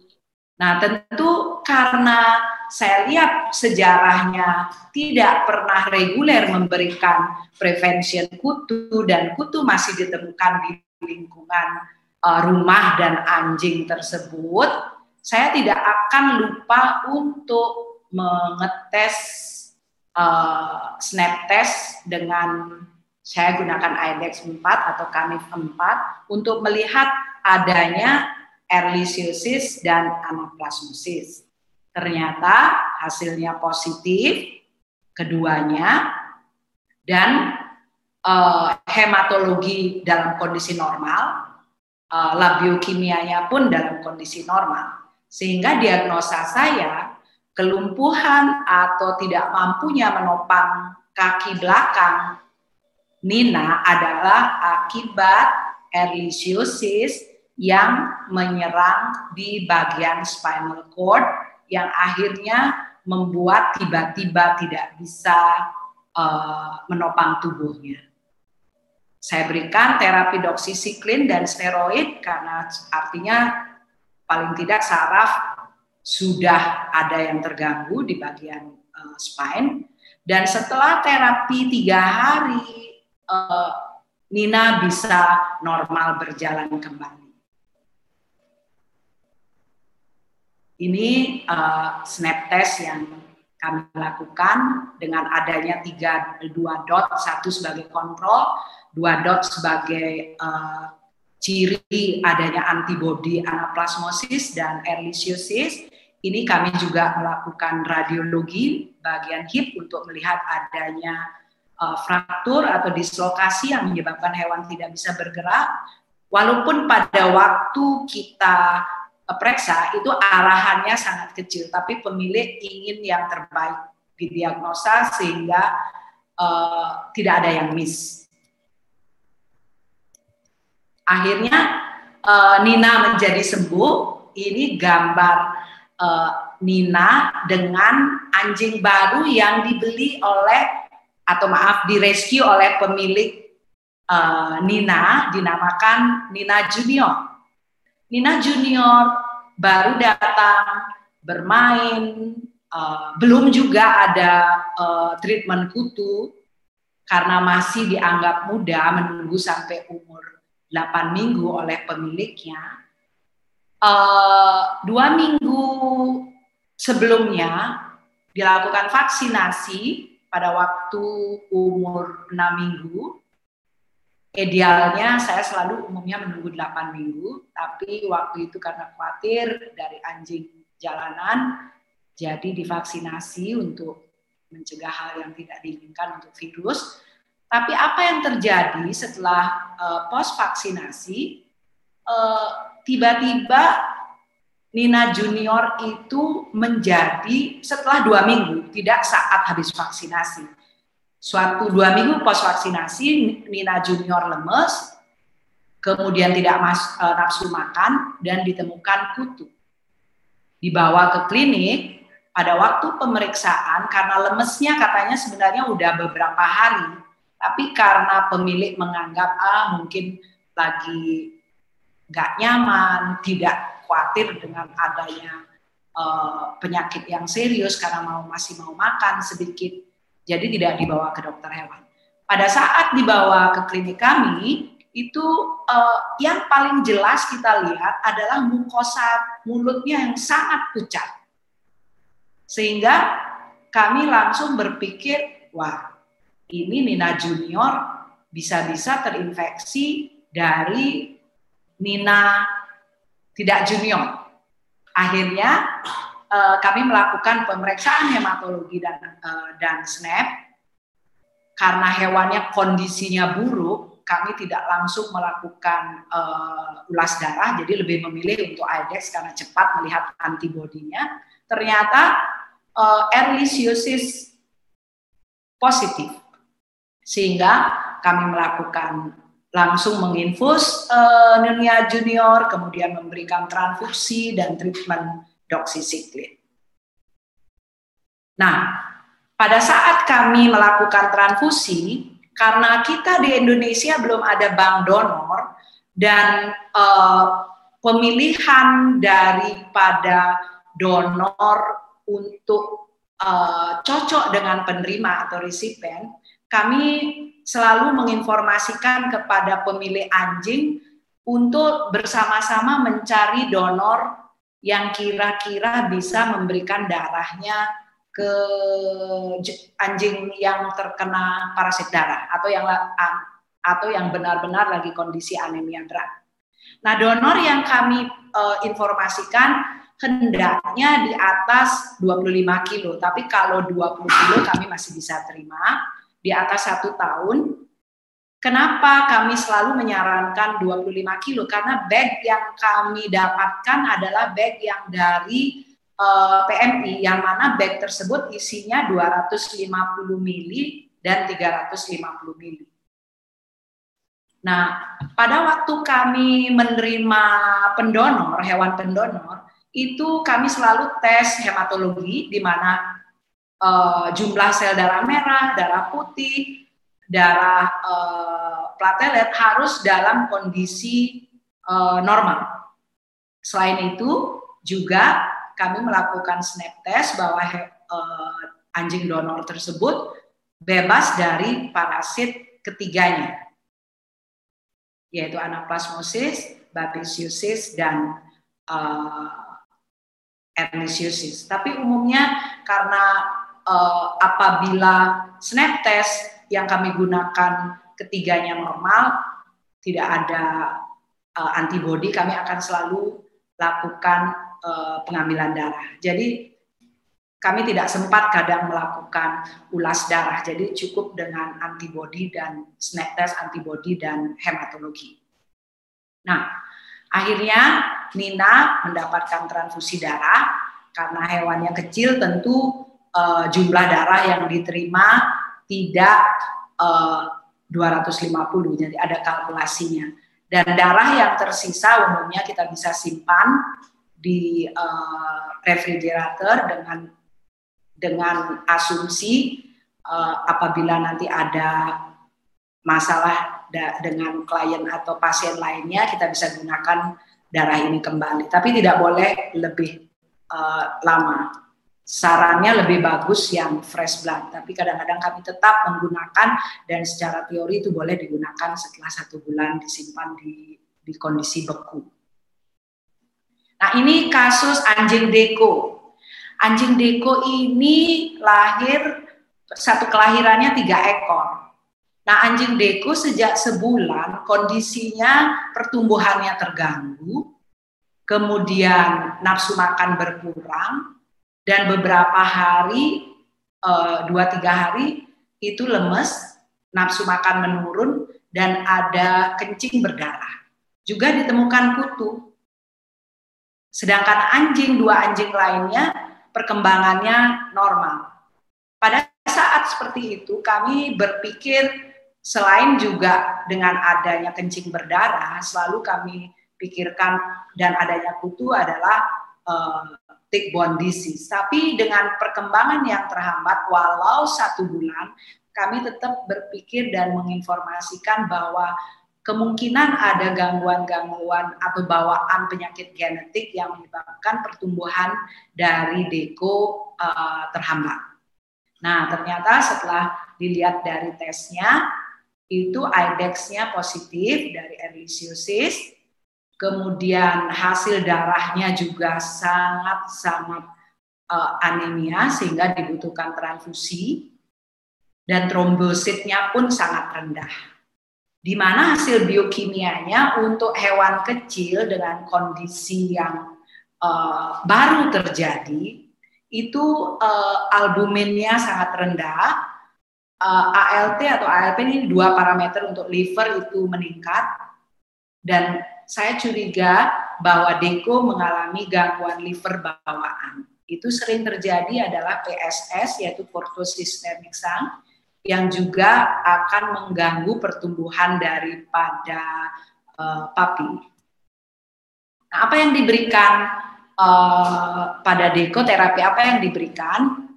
Nah, tentu karena saya lihat sejarahnya tidak pernah reguler memberikan prevention kutu dan kutu masih ditemukan di lingkungan uh, rumah dan anjing tersebut, saya tidak akan lupa untuk mengetes uh, snap test dengan saya gunakan IDEX 4 atau KAMIF 4 untuk melihat adanya erlisiosis dan anaplasmosis. Ternyata hasilnya positif keduanya dan uh, hematologi dalam kondisi normal, uh, lab pun dalam kondisi normal. Sehingga diagnosa saya kelumpuhan atau tidak mampunya menopang kaki belakang Nina adalah akibat erlisiosis yang menyerang di bagian spinal cord yang akhirnya membuat tiba-tiba tidak bisa uh, menopang tubuhnya. Saya berikan terapi doksisiklin dan steroid karena artinya paling tidak saraf sudah ada yang terganggu di bagian uh, spine dan setelah terapi tiga hari uh, Nina bisa normal berjalan kembali. Ini uh, snap test yang kami lakukan dengan adanya tiga dua dot satu sebagai kontrol dua dot sebagai uh, ciri adanya antibodi anaplasmosis dan erlisiosis ini kami juga melakukan radiologi bagian hip untuk melihat adanya uh, fraktur atau dislokasi yang menyebabkan hewan tidak bisa bergerak, walaupun pada waktu kita periksa itu arahannya sangat kecil, tapi pemilik ingin yang terbaik didiagnosa sehingga uh, tidak ada yang miss. Akhirnya uh, Nina menjadi sembuh. Ini gambar uh, Nina dengan anjing baru yang dibeli oleh atau maaf direscue oleh pemilik uh, Nina dinamakan Nina Junior. Nina Junior baru datang bermain, uh, belum juga ada uh, treatment kutu karena masih dianggap muda menunggu sampai umur 8 minggu oleh pemiliknya. Uh, dua minggu sebelumnya dilakukan vaksinasi pada waktu umur 6 minggu, idealnya saya selalu umumnya menunggu 8 minggu, tapi waktu itu karena khawatir dari anjing jalanan, jadi divaksinasi untuk mencegah hal yang tidak diinginkan untuk virus. Tapi apa yang terjadi setelah uh, pos vaksinasi, uh, tiba-tiba Nina Junior itu menjadi setelah dua minggu, tidak saat habis vaksinasi. Suatu dua minggu pos vaksinasi, Nina Junior lemes, kemudian tidak mas, e, nafsu makan, dan ditemukan kutu. Dibawa ke klinik, pada waktu pemeriksaan, karena lemesnya katanya sebenarnya udah beberapa hari, tapi karena pemilik menganggap, ah mungkin lagi nggak nyaman, tidak khawatir dengan adanya uh, penyakit yang serius karena mau masih mau makan sedikit, jadi tidak dibawa ke dokter hewan. Pada saat dibawa ke klinik kami, itu uh, yang paling jelas kita lihat adalah mukosa mulutnya yang sangat pucat. Sehingga kami langsung berpikir, wah ini Nina Junior bisa-bisa terinfeksi dari Nina tidak junior. Akhirnya uh, kami melakukan pemeriksaan hematologi dan uh, dan SNAP karena hewannya kondisinya buruk, kami tidak langsung melakukan uh, ulas darah, jadi lebih memilih untuk IDEX karena cepat melihat antibodinya. Ternyata uh, erlisiosis positif, sehingga kami melakukan langsung menginfus uh, Nunia Junior, kemudian memberikan transfusi dan treatment doxycycline. Nah, pada saat kami melakukan transfusi, karena kita di Indonesia belum ada bank donor dan uh, pemilihan daripada donor untuk uh, cocok dengan penerima atau resipien, kami selalu menginformasikan kepada pemilik anjing untuk bersama-sama mencari donor yang kira-kira bisa memberikan darahnya ke anjing yang terkena parasit darah atau yang atau yang benar-benar lagi kondisi anemia berat. Nah, donor yang kami uh, informasikan hendaknya di atas 25 kilo, tapi kalau 20 kilo kami masih bisa terima di atas satu tahun. Kenapa kami selalu menyarankan 25 kilo? Karena bag yang kami dapatkan adalah bag yang dari uh, eh, PMI, yang mana bag tersebut isinya 250 mili dan 350 mili. Nah, pada waktu kami menerima pendonor, hewan pendonor, itu kami selalu tes hematologi, di mana uh, jumlah sel darah merah, darah putih, darah uh, platelet harus dalam kondisi uh, normal. Selain itu juga kami melakukan snap test bahwa uh, anjing donor tersebut bebas dari parasit ketiganya, yaitu anaplasmosis, babesiosis, dan erlisiosis. Tapi umumnya karena uh, apabila snap test yang kami gunakan ketiganya normal, tidak ada uh, antibodi, kami akan selalu lakukan uh, pengambilan darah. Jadi kami tidak sempat kadang melakukan ulas darah, jadi cukup dengan antibodi dan snap test antibodi dan hematologi. Nah, akhirnya Nina mendapatkan transfusi darah karena hewannya kecil tentu uh, jumlah darah yang diterima tidak eh, uh, 250, jadi ada kalkulasinya. Dan darah yang tersisa umumnya kita bisa simpan di uh, refrigerator dengan dengan asumsi uh, apabila nanti ada masalah da dengan klien atau pasien lainnya kita bisa gunakan darah ini kembali. Tapi tidak boleh lebih uh, lama sarannya lebih bagus yang fresh blood, tapi kadang-kadang kami tetap menggunakan dan secara teori itu boleh digunakan setelah satu bulan disimpan di, di kondisi beku. Nah ini kasus anjing deko. Anjing deko ini lahir satu kelahirannya tiga ekor. Nah anjing deko sejak sebulan kondisinya pertumbuhannya terganggu, kemudian nafsu makan berkurang, dan beberapa hari eh, dua tiga hari itu lemes nafsu makan menurun dan ada kencing berdarah. Juga ditemukan kutu. Sedangkan anjing dua anjing lainnya perkembangannya normal. Pada saat seperti itu kami berpikir selain juga dengan adanya kencing berdarah selalu kami pikirkan dan adanya kutu adalah uh, tick-borne disease. Tapi dengan perkembangan yang terhambat, walau satu bulan, kami tetap berpikir dan menginformasikan bahwa kemungkinan ada gangguan-gangguan atau bawaan penyakit genetik yang menyebabkan pertumbuhan dari deko uh, terhambat. Nah, ternyata setelah dilihat dari tesnya, itu IDEX-nya positif dari erlisiosis, Kemudian hasil darahnya juga sangat-sangat uh, anemia sehingga dibutuhkan transfusi. Dan trombositnya pun sangat rendah. Di mana hasil biokimianya untuk hewan kecil dengan kondisi yang uh, baru terjadi itu uh, albuminnya sangat rendah, uh, ALT atau ALP ini dua parameter untuk liver itu meningkat dan saya curiga bahwa Deko mengalami gangguan liver bawaan. Itu sering terjadi adalah PSS yaitu portosystemic sang yang juga akan mengganggu pertumbuhan daripada uh, papi. Nah, apa yang diberikan uh, pada Deko terapi apa yang diberikan?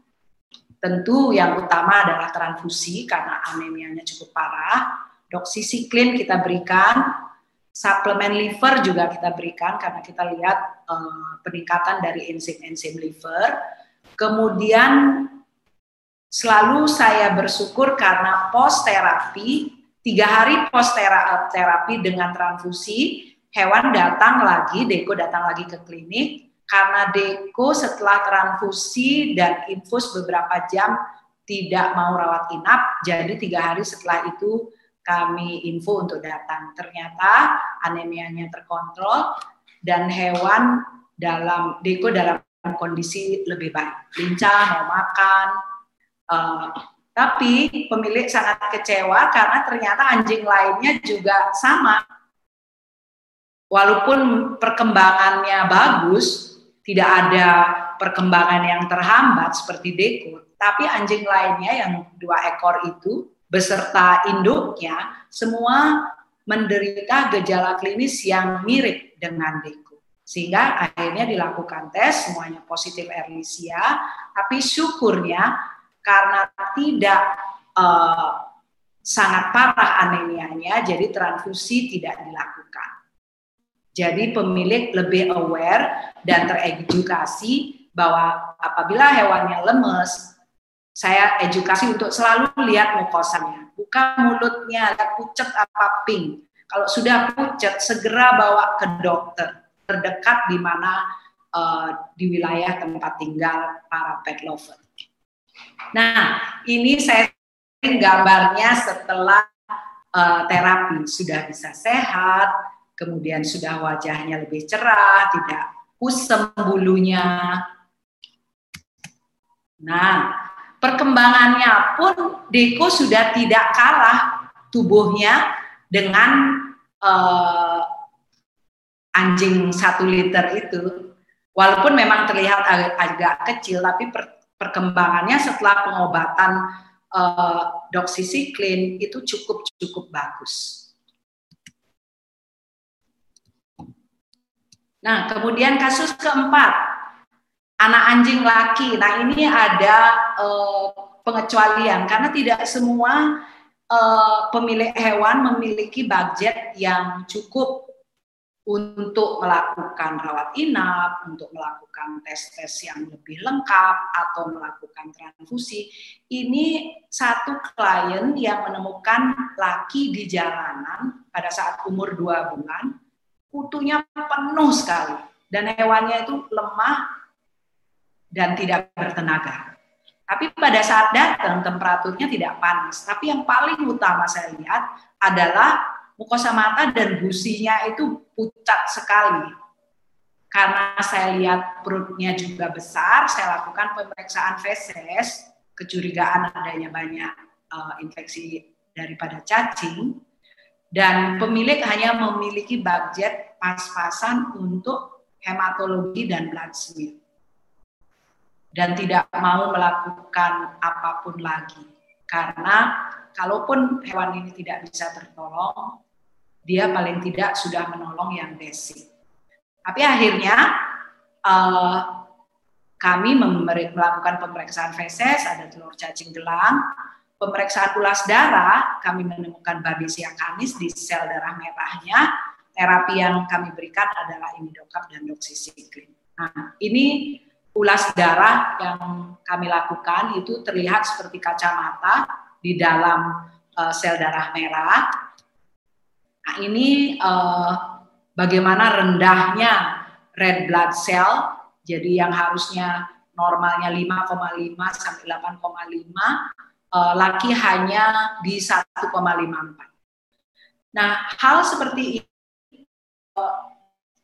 Tentu yang utama adalah transfusi karena anemianya cukup parah. Doksisiklin kita berikan, suplemen liver juga kita berikan karena kita lihat uh, peningkatan dari enzim-enzim liver. Kemudian selalu saya bersyukur karena post terapi tiga hari post terapi dengan transfusi hewan datang lagi, Deko datang lagi ke klinik karena Deko setelah transfusi dan infus beberapa jam tidak mau rawat inap, jadi tiga hari setelah itu kami info untuk datang. Ternyata anemianya terkontrol dan hewan dalam Deko dalam kondisi lebih baik, lincah, mau makan. Uh, tapi pemilik sangat kecewa karena ternyata anjing lainnya juga sama. Walaupun perkembangannya bagus, tidak ada perkembangan yang terhambat seperti Deko, tapi anjing lainnya yang dua ekor itu beserta induknya semua menderita gejala klinis yang mirip dengan Deko. Sehingga akhirnya dilakukan tes, semuanya positif Erlisia, tapi syukurnya karena tidak uh, sangat parah anemianya, jadi transfusi tidak dilakukan. Jadi pemilik lebih aware dan teredukasi bahwa apabila hewannya lemes, saya edukasi untuk selalu lihat mukosanya, buka mulutnya, lihat pucet apa pink. Kalau sudah pucet, segera bawa ke dokter terdekat di mana uh, di wilayah tempat tinggal para pet lover. Nah, ini saya gambarnya setelah uh, terapi sudah bisa sehat, kemudian sudah wajahnya lebih cerah, tidak kusem bulunya. Nah, perkembangannya pun Deko sudah tidak kalah tubuhnya dengan uh, anjing satu liter itu. Walaupun memang terlihat agak, agak kecil, tapi per, perkembangannya setelah pengobatan uh, doxycycline itu cukup cukup bagus. Nah, kemudian kasus keempat, anak anjing laki. Nah, ini ada uh, pengecualian karena tidak semua uh, pemilik hewan memiliki budget yang cukup untuk melakukan rawat inap, untuk melakukan tes-tes yang lebih lengkap atau melakukan transfusi. Ini satu klien yang menemukan laki di jalanan pada saat umur dua bulan kutunya penuh sekali dan hewannya itu lemah dan tidak bertenaga. Tapi pada saat datang temperaturnya tidak panas. Tapi yang paling utama saya lihat adalah mukosa mata dan gusinya itu pucat sekali. Karena saya lihat perutnya juga besar, saya lakukan pemeriksaan feses, kecurigaan adanya banyak uh, infeksi daripada cacing dan pemilik hanya memiliki budget pas-pasan untuk hematologi dan blood smear dan tidak mau melakukan apa pun lagi karena kalaupun hewan ini tidak bisa tertolong dia paling tidak sudah menolong yang basic tapi akhirnya uh, kami melakukan pemeriksaan feses ada telur cacing gelang pemeriksaan ulas darah, kami menemukan Babesia canis di sel darah merahnya. Terapi yang kami berikan adalah imidokap dan doxycycline. Nah, ini ulas darah yang kami lakukan itu terlihat seperti kacamata di dalam uh, sel darah merah. Nah, ini uh, bagaimana rendahnya red blood cell, jadi yang harusnya 0,5 normalnya 5,5 sampai 8,5, uh, laki hanya di 1,54. Nah, hal seperti ini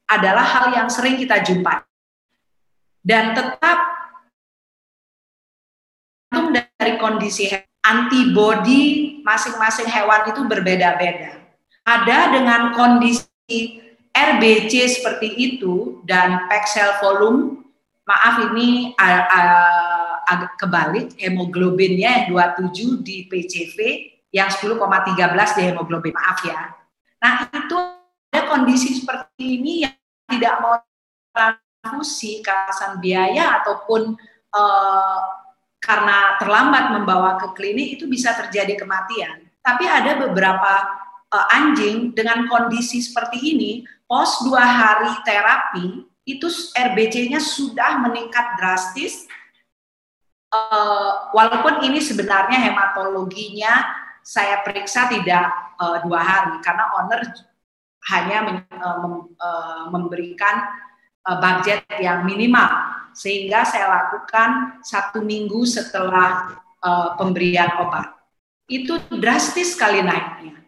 adalah hal yang sering kita jumpai. Dan tetap dari kondisi antibodi masing-masing hewan itu berbeda-beda. Ada dengan kondisi RBC seperti itu dan pack cell volume, maaf ini uh, uh, agak kebalik, hemoglobinnya yang 27 di PCV, yang 10,13 di hemoglobin, maaf ya. Nah itu ada kondisi seperti ini yang tidak mau transfusi, kalasan biaya ataupun uh, karena terlambat membawa ke klinik itu bisa terjadi kematian. Tapi ada beberapa uh, anjing dengan kondisi seperti ini, pos dua hari terapi itu RBC-nya sudah meningkat drastis. Uh, walaupun ini sebenarnya hematologinya saya periksa tidak uh, dua hari karena owner hanya men, uh, memberikan budget yang minimal sehingga saya lakukan satu minggu setelah uh, pemberian obat. Itu drastis sekali naiknya.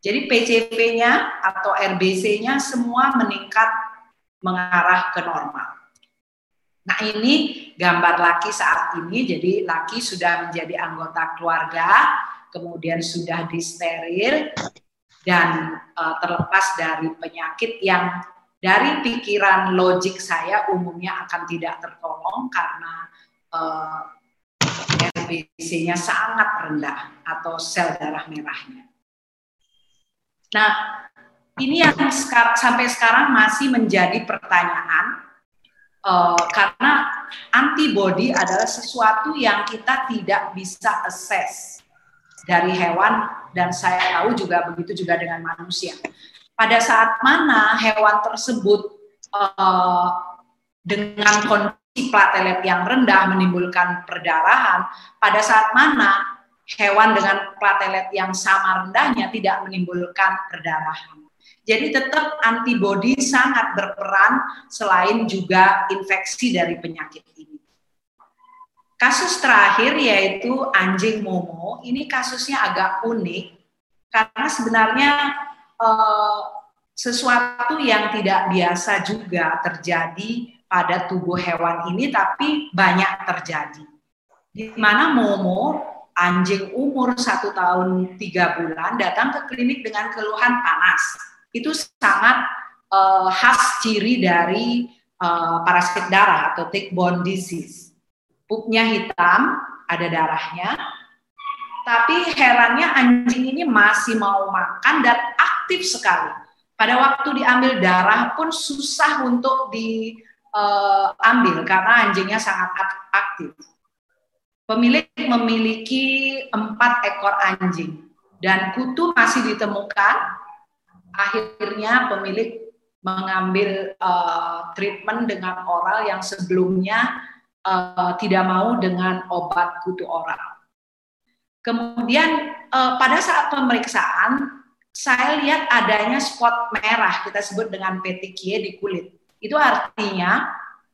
Jadi PCP-nya atau RBC-nya semua meningkat mengarah ke normal. Nah ini gambar laki saat ini, jadi laki sudah menjadi anggota keluarga, kemudian sudah disteril, dan uh, terlepas dari penyakit yang dari pikiran logik saya umumnya akan tidak tertolong karena uh, eh, RBC-nya sangat rendah atau sel darah merahnya. Nah, ini yang sekar sampai sekarang masih menjadi pertanyaan uh, karena antibody adalah sesuatu yang kita tidak bisa assess dari hewan dan saya tahu juga begitu juga dengan manusia pada saat mana hewan tersebut uh, dengan kondisi platelet yang rendah menimbulkan perdarahan, pada saat mana hewan dengan platelet yang sama rendahnya tidak menimbulkan perdarahan. Jadi tetap antibodi sangat berperan selain juga infeksi dari penyakit ini. Kasus terakhir yaitu anjing Momo, ini kasusnya agak unik karena sebenarnya uh, sesuatu yang tidak biasa juga terjadi pada tubuh hewan ini, tapi banyak terjadi. Di mana Momo, anjing umur satu tahun tiga bulan, datang ke klinik dengan keluhan panas. Itu sangat uh, khas ciri dari uh, parasit darah atau tick-borne disease. Pupnya hitam, ada darahnya, tapi herannya anjing ini masih mau makan dan sekali. Pada waktu diambil darah pun susah untuk diambil uh, karena anjingnya sangat aktif. Pemilik memiliki empat ekor anjing dan kutu masih ditemukan. Akhirnya pemilik mengambil uh, treatment dengan oral yang sebelumnya uh, tidak mau dengan obat kutu oral. Kemudian uh, pada saat pemeriksaan saya lihat adanya spot merah kita sebut dengan petekie di kulit. Itu artinya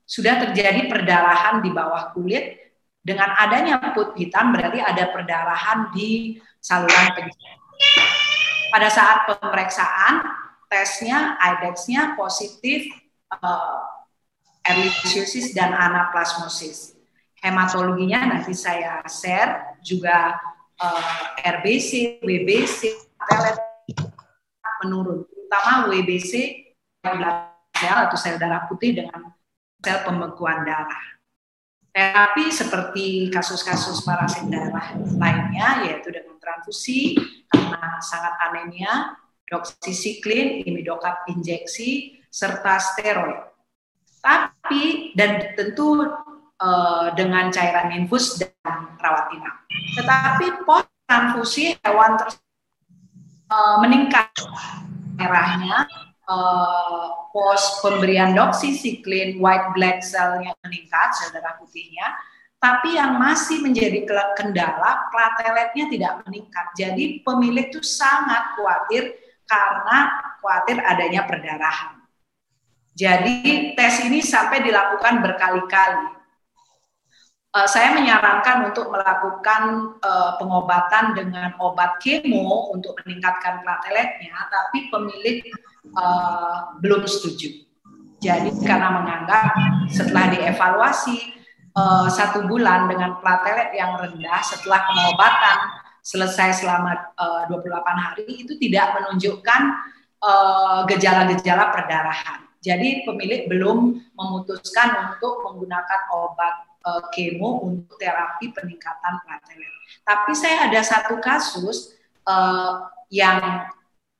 sudah terjadi perdarahan di bawah kulit. Dengan adanya put hitam berarti ada perdarahan di saluran pencernaan. Pada saat pemeriksaan, tesnya, IDEX-nya positif uh, ehrlichiosis dan anaplasmosis. Hematologinya nanti saya share juga uh, eh, RBC, BBC, telet menurun, terutama WBC sel atau sel darah putih dengan sel pembekuan darah. Terapi seperti kasus-kasus parasit darah lainnya, yaitu dengan transfusi karena sangat anemia, doksisiklin, imidokap injeksi, serta steroid. Tapi dan tentu uh, dengan cairan infus dan rawat inap. Tetapi post transfusi hewan tersebut uh, meningkat merahnya. Uh, pos pemberian doksisiklin white black cellnya meningkat sel darah putihnya. Tapi yang masih menjadi kendala plateletnya tidak meningkat. Jadi pemilik itu sangat khawatir karena khawatir adanya perdarahan. Jadi tes ini sampai dilakukan berkali-kali uh, saya menyarankan untuk melakukan uh, pengobatan dengan obat kemo untuk meningkatkan plateletnya, tapi pemilik uh, belum setuju. Jadi karena menganggap setelah dievaluasi uh, satu bulan dengan platelet yang rendah setelah pengobatan selesai selama uh, 28 hari itu tidak menunjukkan gejala-gejala uh, perdarahan. Jadi pemilik belum memutuskan untuk menggunakan obat uh, kemo untuk terapi peningkatan platelet. Tapi saya ada satu kasus uh, yang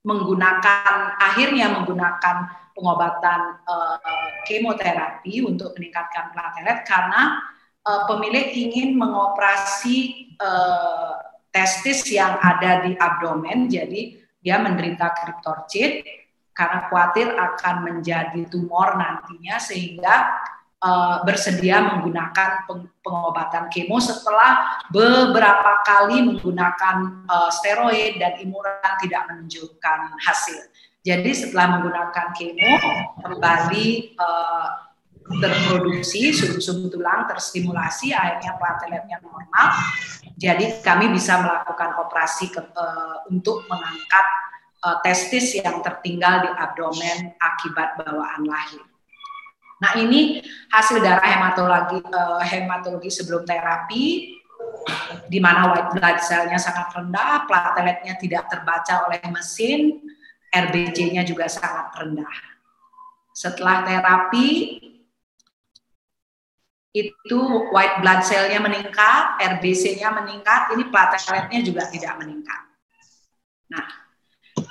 menggunakan akhirnya menggunakan pengobatan uh, kemoterapi untuk meningkatkan platelet karena uh, pemilik ingin mengoperasi uh, testis yang ada di abdomen, jadi dia menderita kriptorchid karena khawatir akan menjadi tumor nantinya sehingga uh, bersedia menggunakan pengobatan kemo setelah beberapa kali menggunakan uh, steroid dan imuran tidak menunjukkan hasil. Jadi setelah menggunakan kemo kembali uh, terproduksi sum-sum tulang terstimulasi akhirnya plateletnya normal. Jadi kami bisa melakukan operasi ke, untuk mengangkat testis yang tertinggal di abdomen akibat bawaan lahir. Nah ini hasil darah hematologi uh, hematologi sebelum terapi di mana white blood cell-nya sangat rendah, plateletnya tidak terbaca oleh mesin, RBC-nya juga sangat rendah. Setelah terapi itu white blood cell-nya meningkat, RBC-nya meningkat, ini plateletnya juga tidak meningkat. Nah,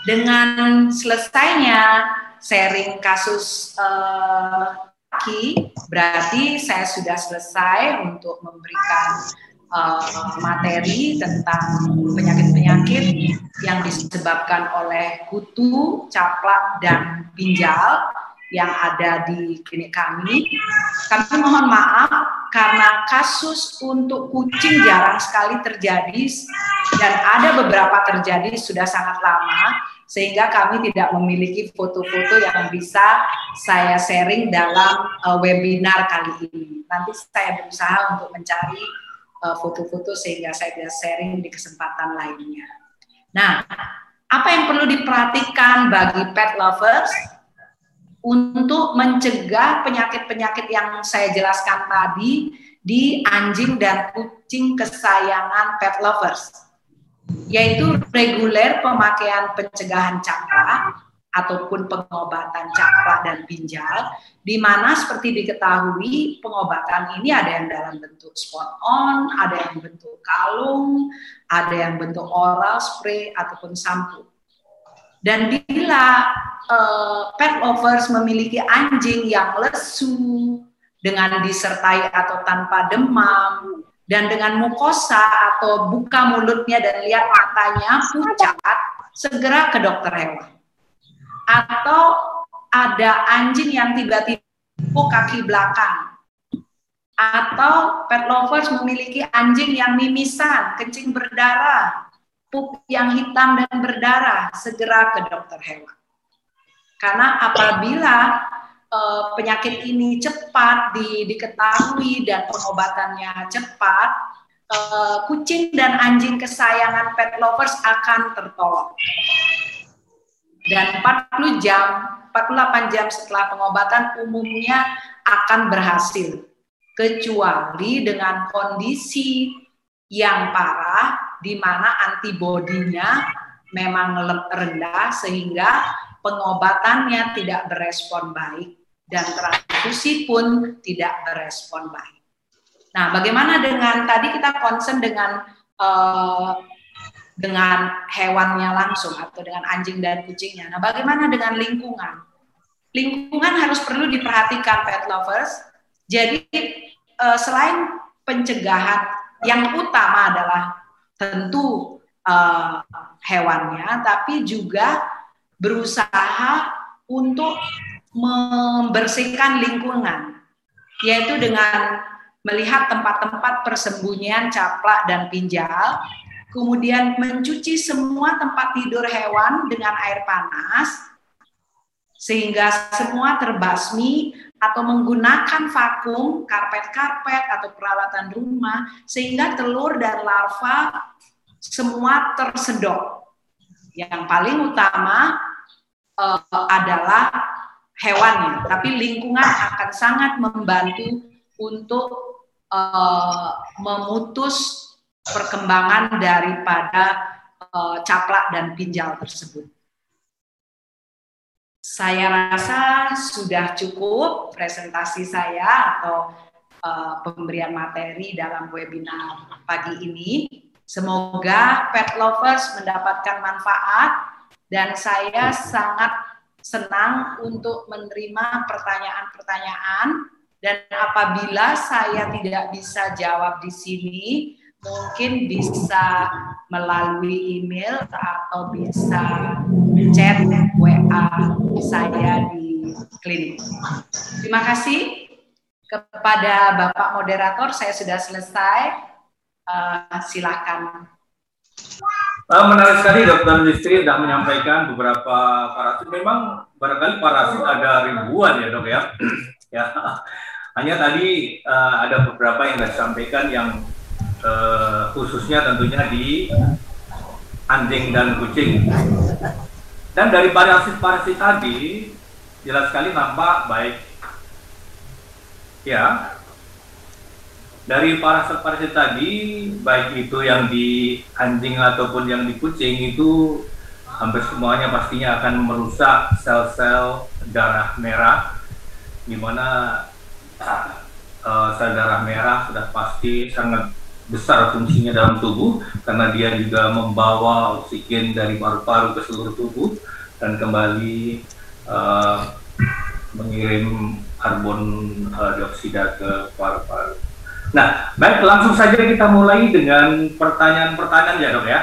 dengan selesainya sharing kasus uh, laki, berarti saya sudah selesai untuk memberikan uh, materi tentang penyakit-penyakit yang disebabkan oleh kutu, caplak, dan pinjal yang ada di klinik kami. Kami mohon maaf karena kasus untuk kucing jarang sekali terjadi dan ada beberapa terjadi sudah sangat lama sehingga kami tidak memiliki foto-foto yang bisa saya sharing dalam uh, webinar kali ini. Nanti saya berusaha untuk mencari uh, foto-foto sehingga saya bisa sharing di kesempatan lainnya. Nah, apa yang perlu diperhatikan bagi pet lovers untuk mencegah penyakit-penyakit yang saya jelaskan tadi di anjing dan kucing kesayangan pet lovers? Yaitu reguler pemakaian pencegahan cakra ataupun pengobatan cakra dan pinjal, di mana seperti diketahui pengobatan ini ada yang dalam bentuk spot on, ada yang bentuk kalung, ada yang bentuk oral spray ataupun sampo. Dan bila uh, pet lovers memiliki anjing yang lesu dengan disertai atau tanpa demam, dan dengan mukosa atau buka mulutnya dan lihat matanya pucat, segera ke dokter hewan. Atau ada anjing yang tiba-tiba kaki belakang. Atau pet lovers memiliki anjing yang mimisan, kencing berdarah, pup yang hitam dan berdarah, segera ke dokter hewan. Karena apabila uh, penyakit ini cepat di, diketahui dan pengobatannya cepat, uh, kucing dan anjing kesayangan pet lovers akan tertolong. Dan 40 jam, 48 jam setelah pengobatan umumnya akan berhasil. Kecuali dengan kondisi yang parah di mana antibodinya memang rendah sehingga pengobatannya tidak berespon baik dan transfusi pun tidak berespon baik. Nah, bagaimana dengan tadi kita concern dengan uh, dengan hewannya langsung atau dengan anjing dan kucingnya. Nah, bagaimana dengan lingkungan? Lingkungan harus perlu diperhatikan pet lovers. Jadi uh, selain pencegahan yang utama adalah tentu uh, hewannya, tapi juga berusaha untuk membersihkan lingkungan, yaitu dengan melihat tempat-tempat persembunyian caplak dan pinjal, kemudian mencuci semua tempat tidur hewan dengan air panas, sehingga semua terbasmi atau menggunakan vakum, karpet-karpet atau peralatan rumah sehingga telur dan larva semua tersedot. Yang paling utama uh, adalah hewannya, tapi lingkungan akan sangat membantu untuk uh, memutus perkembangan daripada uh, caplak dan pinjal tersebut. Saya rasa sudah cukup presentasi saya atau uh, pemberian materi dalam webinar pagi ini. Semoga pet lovers mendapatkan manfaat dan saya sangat senang untuk menerima pertanyaan-pertanyaan dan apabila saya tidak bisa jawab di sini, mungkin bisa melalui email atau bisa chat WA saya di klinik. Terima kasih kepada Bapak moderator, saya sudah selesai. Uh, silakan. Uh, menarik sekali Dokter Listri sudah menyampaikan beberapa parasit. Memang barangkali parasit ada ribuan ya dok ya. ya. Hanya tadi uh, ada beberapa yang disampaikan yang uh, khususnya tentunya di anjing dan kucing. Dan dari parasit-parasit tadi jelas sekali nampak baik ya dari parasit-parasit tadi baik itu yang di anjing ataupun yang di kucing itu hampir semuanya pastinya akan merusak sel-sel darah merah di mana uh, sel darah merah sudah pasti sangat besar fungsinya dalam tubuh karena dia juga membawa oksigen dari paru-paru ke seluruh tubuh dan kembali uh, mengirim karbon uh, dioksida ke paru-paru. Nah, baik langsung saja kita mulai dengan pertanyaan-pertanyaan ya dok ya.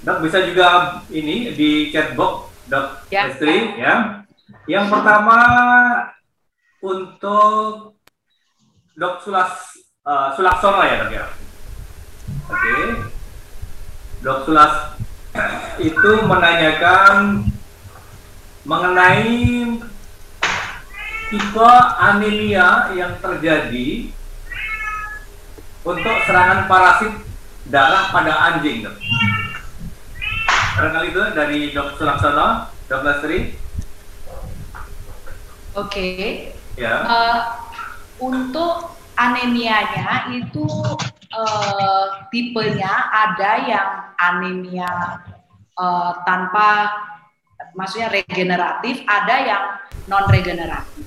Dok bisa juga ini di chatbox dok ya. Estri ya. Yang pertama untuk dok Sulas uh, Sulaksono ya dok ya. Oke. Okay. Dok Sulas itu menanyakan mengenai tipe anemia yang terjadi untuk serangan parasit darah pada anjing dok. Barangkali itu dari dok Sulaksono, dok Lestri. Oke. Okay. Ya. Uh, untuk anemianya itu uh, tipenya ada yang anemia uh, tanpa maksudnya regeneratif, ada yang non regeneratif.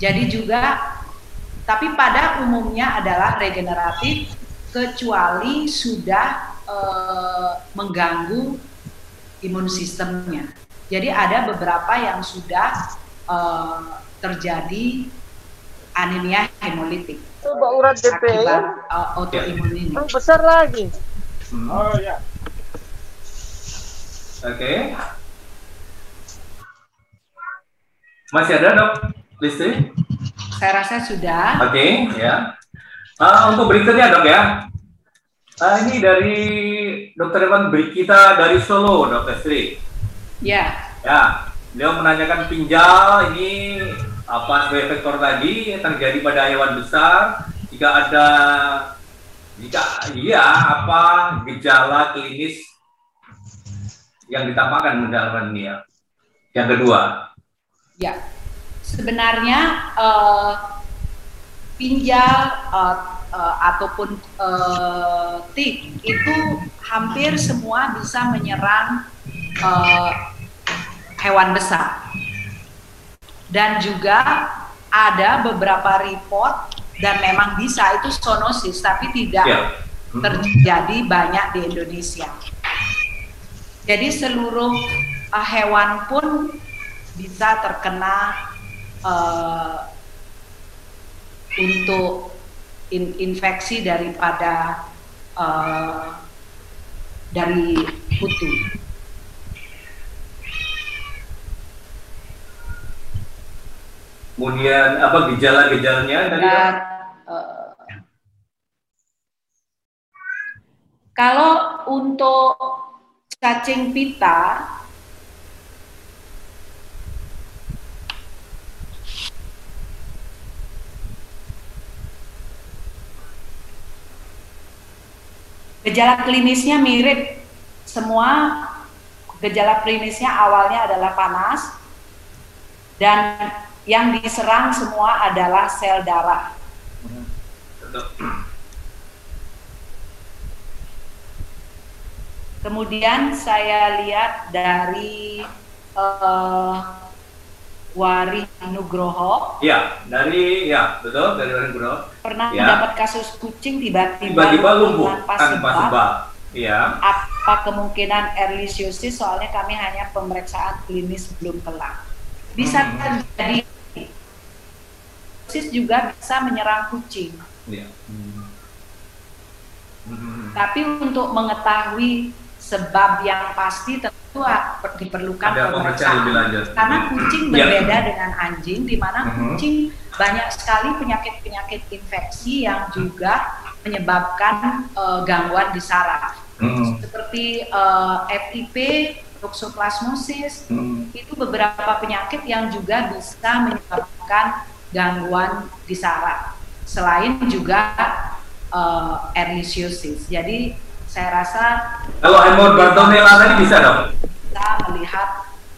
Jadi juga tapi pada umumnya adalah regeneratif kecuali sudah e, mengganggu imun sistemnya. Jadi ada beberapa yang sudah e, terjadi anemia hemolitik. Coba urat DP uh, autoimun ini. Oh, besar lagi. Hmm. Oh ya. Oke. Okay. Masih ada dok listrik? Saya rasa sudah. Oke, okay, ya. Uh, untuk berikutnya dok ya. Uh, ini dari Dokter Evan kita dari Solo, Dokter Sri. Ya. Ya, beliau menanyakan pinjal ini apa sebagai faktor tadi yang terjadi pada hewan besar. Jika ada, jika iya apa gejala klinis yang ditampakkan dalam ini ya. Yang kedua. Ya, sebenarnya uh, pinjal uh, uh, ataupun uh, tik itu hampir semua bisa menyerang uh, hewan besar dan juga ada beberapa report dan memang bisa itu zoonosis tapi tidak yeah. terjadi banyak di Indonesia. Jadi seluruh uh, hewan pun bisa terkena uh, untuk in, infeksi daripada uh, dari kutu. Kemudian apa gejala-gejalanya dari Dan, uh, kalau untuk cacing pita gejala klinisnya mirip semua gejala klinisnya awalnya adalah panas dan yang diserang semua adalah sel darah. Kemudian saya lihat dari uh, Wari Nugroho. Ya, dari ya betul dari Wari Nugroho. Pernah ya. mendapat kasus kucing tiba-tiba tiba-tiba lumpuh tanpa tanpa sebab. sebab. Ya. Apa kemungkinan erlisiosis? Soalnya kami hanya pemeriksaan klinis belum kelar. Bisa Hmm. terjadi. Erlisiosis juga bisa menyerang kucing. Ya. Hmm. Tapi untuk mengetahui sebab yang pasti tentu diperlukan Ada pemeriksaan lebih lanjut. Karena kucing Ya. berbeda dengan anjing, di mana Mhm. kucing banyak sekali penyakit-penyakit infeksi yang juga menyebabkan eh, gangguan di saraf, Hmm. seperti eh, FIP, toxoplasmosis, Hmm. itu beberapa penyakit yang juga bisa menyebabkan gangguan di saraf. Selain juga eh, erlisiosis. Jadi saya rasa Kalau hemor Bartonella tadi bisa dong? kita melihat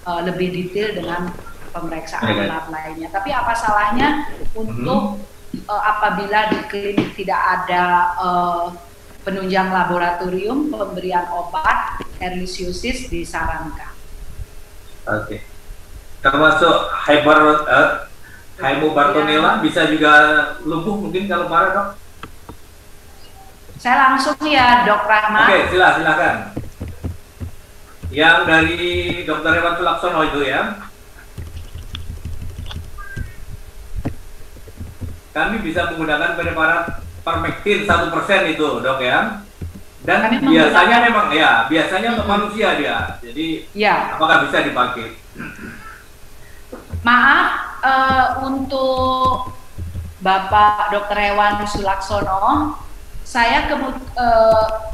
uh, lebih detail dengan pemeriksaan Oke. lab lainnya. Tapi apa salahnya untuk uh, apabila di klinik tidak ada uh, penunjang laboratorium pemberian obat erlisiosis disarankan. Oke. Termasuk hyper uh, Bartonella bisa juga lumpuh mungkin kalau parah dok? Saya langsung ya Dok Rahmat. Oke, sila silakan. Yang dari Dr. Hewan Sulaksono itu ya. Kami bisa menggunakan preparat permektin 1% itu, Dok ya. Dan Kami biasanya memang ya, biasanya untuk manusia dia. Jadi Ya, apakah bisa dipakai? maaf uh, untuk Bapak Dr. Hewan Sulaksono, saya uh,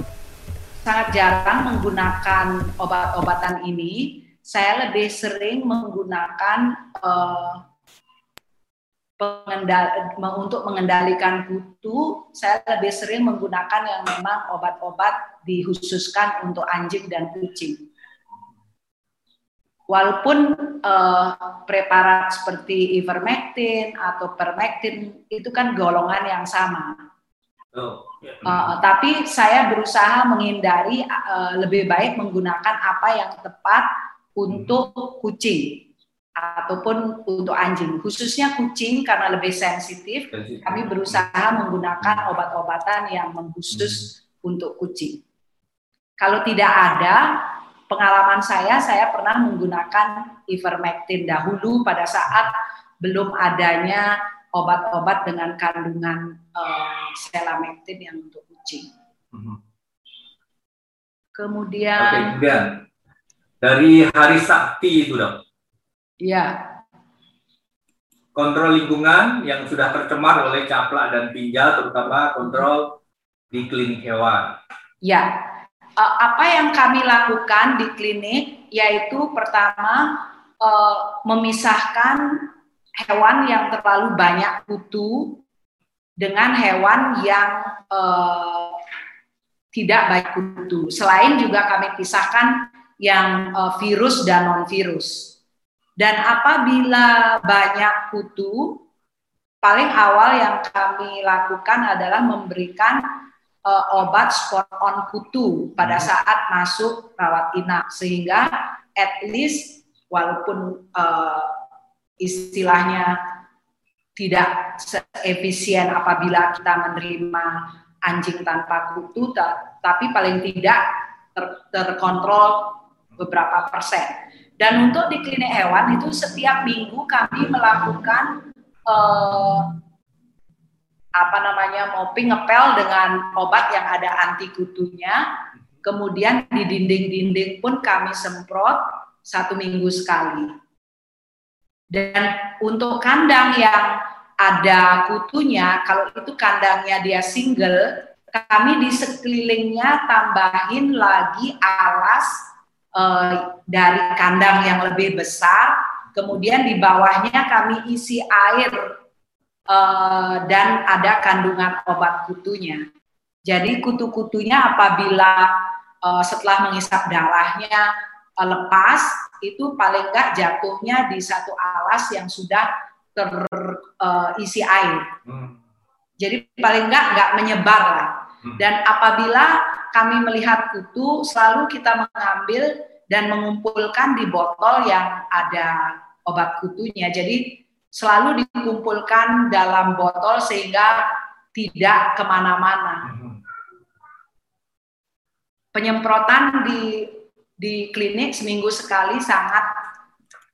sangat jarang menggunakan obat-obatan ini. Saya lebih sering menggunakan uh, pengendal- untuk mengendalikan kutu. Saya lebih sering menggunakan yang memang obat-obat dikhususkan untuk anjing dan kucing. Walaupun eh, preparat seperti ivermectin atau permectin itu kan golongan yang sama. Uh, tapi saya berusaha menghindari uh, lebih baik menggunakan apa yang tepat untuk kucing ataupun untuk anjing. Khususnya kucing karena lebih sensitif, kami berusaha menggunakan obat-obatan yang mengkhusus untuk kucing. Kalau tidak ada, pengalaman saya, saya pernah menggunakan ivermectin dahulu pada saat belum adanya obat-obat dengan kandungan uh, selamectin yang untuk kucing. Mhm. Kemudian, kemudian dari hari Sakti itu dok, ya, kontrol lingkungan yang sudah tercemar oleh caplak dan pinjal, terutama kontrol di klinik hewan. ya. Apa yang kami lakukan di klinik yaitu pertama uh, memisahkan hewan yang terlalu banyak kutu dengan hewan yang uh, tidak baik kutu. Selain juga kami pisahkan yang uh, virus dan non virus. Dan apabila banyak kutu, paling awal yang kami lakukan adalah memberikan uh, obat spot on kutu pada saat masuk rawat inap sehingga at least walaupun uh, istilahnya tidak seefisien apabila kita menerima anjing tanpa kutu, ta- tapi paling tidak ter- terkontrol beberapa persen. Dan untuk di klinik hewan itu setiap minggu kami melakukan eh, apa namanya mopping ngepel dengan obat yang ada anti kutunya. Kemudian di dinding-dinding pun kami semprot satu minggu sekali. Dan untuk kandang yang ada kutunya, kalau itu kandangnya dia single, kami di sekelilingnya tambahin lagi alas eh, dari kandang yang lebih besar, kemudian di bawahnya kami isi air eh, dan ada kandungan obat kutunya. Jadi kutu-kutunya apabila uh, setelah mengisap darahnya lepas, itu paling enggak jatuhnya di satu alas yang sudah terisi uh, air. Hmm. Jadi paling enggak enggak menyebar lah. Hmm. Dan apabila kami melihat kutu, selalu kita mengambil dan mengumpulkan di botol yang ada obat kutunya. Jadi selalu dikumpulkan dalam botol sehingga tidak ke mana-mana. Penyemprotan di di klinik seminggu sekali sangat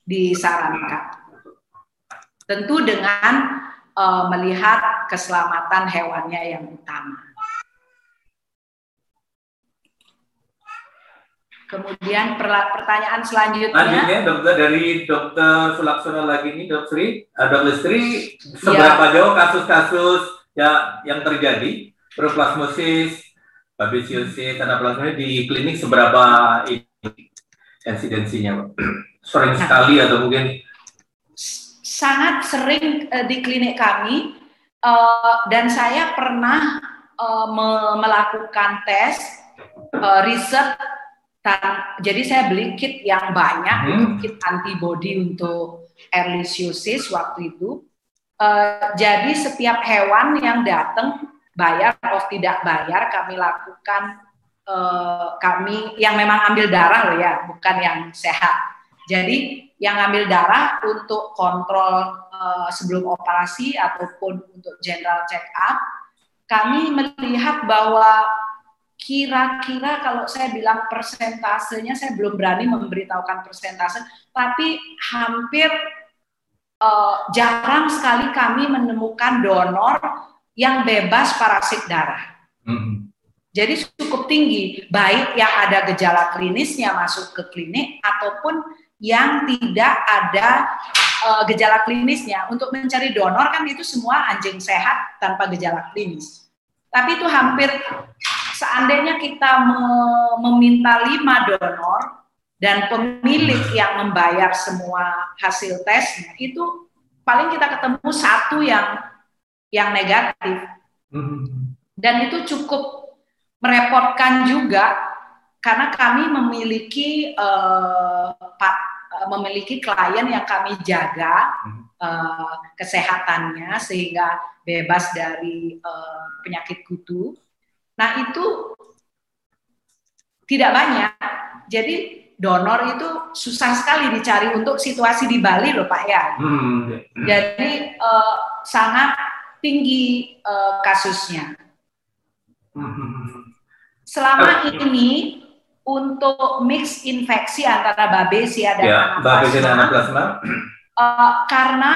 disarankan. Tentu dengan uh, melihat keselamatan hewannya yang utama. Kemudian pertanyaan selanjutnya. Selanjutnya dokter dari dokter Sulaksono lagi ini dokter Sri, uh, dokter Sri seberapa ya. jauh kasus-kasus ya yang terjadi proplasmosis, babesiosis, anaplasmosis di klinik seberapa insidensinya, Sering nah, sekali atau mungkin sangat sering uh, di klinik kami uh, dan saya pernah uh, me melakukan tes uh, riset jadi saya beli kit yang banyak, hmm. kit antibody untuk erlisiosis waktu itu. Uh, jadi setiap hewan yang datang bayar atau tidak bayar kami lakukan uh, kami yang memang ambil darah loh ya, bukan yang sehat. Jadi yang ambil darah untuk kontrol uh, sebelum operasi ataupun untuk general check up, kami melihat bahwa kira-kira kalau saya bilang persentasenya saya belum berani memberitahukan persentase tapi hampir uh, jarang sekali kami menemukan donor yang bebas parasit darah. Mm-hmm. Jadi cukup tinggi baik yang ada gejala klinisnya masuk ke klinik ataupun yang tidak ada uh, gejala klinisnya. Untuk mencari donor kan itu semua anjing sehat tanpa gejala klinis. Tapi itu hampir seandainya kita meminta lima donor dan pemilik yang membayar semua hasil tesnya itu paling kita ketemu satu yang yang negatif dan itu cukup merepotkan juga karena kami memiliki uh, pat, uh, memiliki klien yang kami jaga uh, kesehatannya sehingga bebas dari uh, penyakit kutu Nah itu tidak banyak. Jadi donor itu susah sekali dicari untuk situasi di Bali loh Pak ya. Hmm. Jadi uh, sangat tinggi uh, kasusnya. Selama ini untuk mix infeksi antara babesia dan ya, anaplasma, uh, karena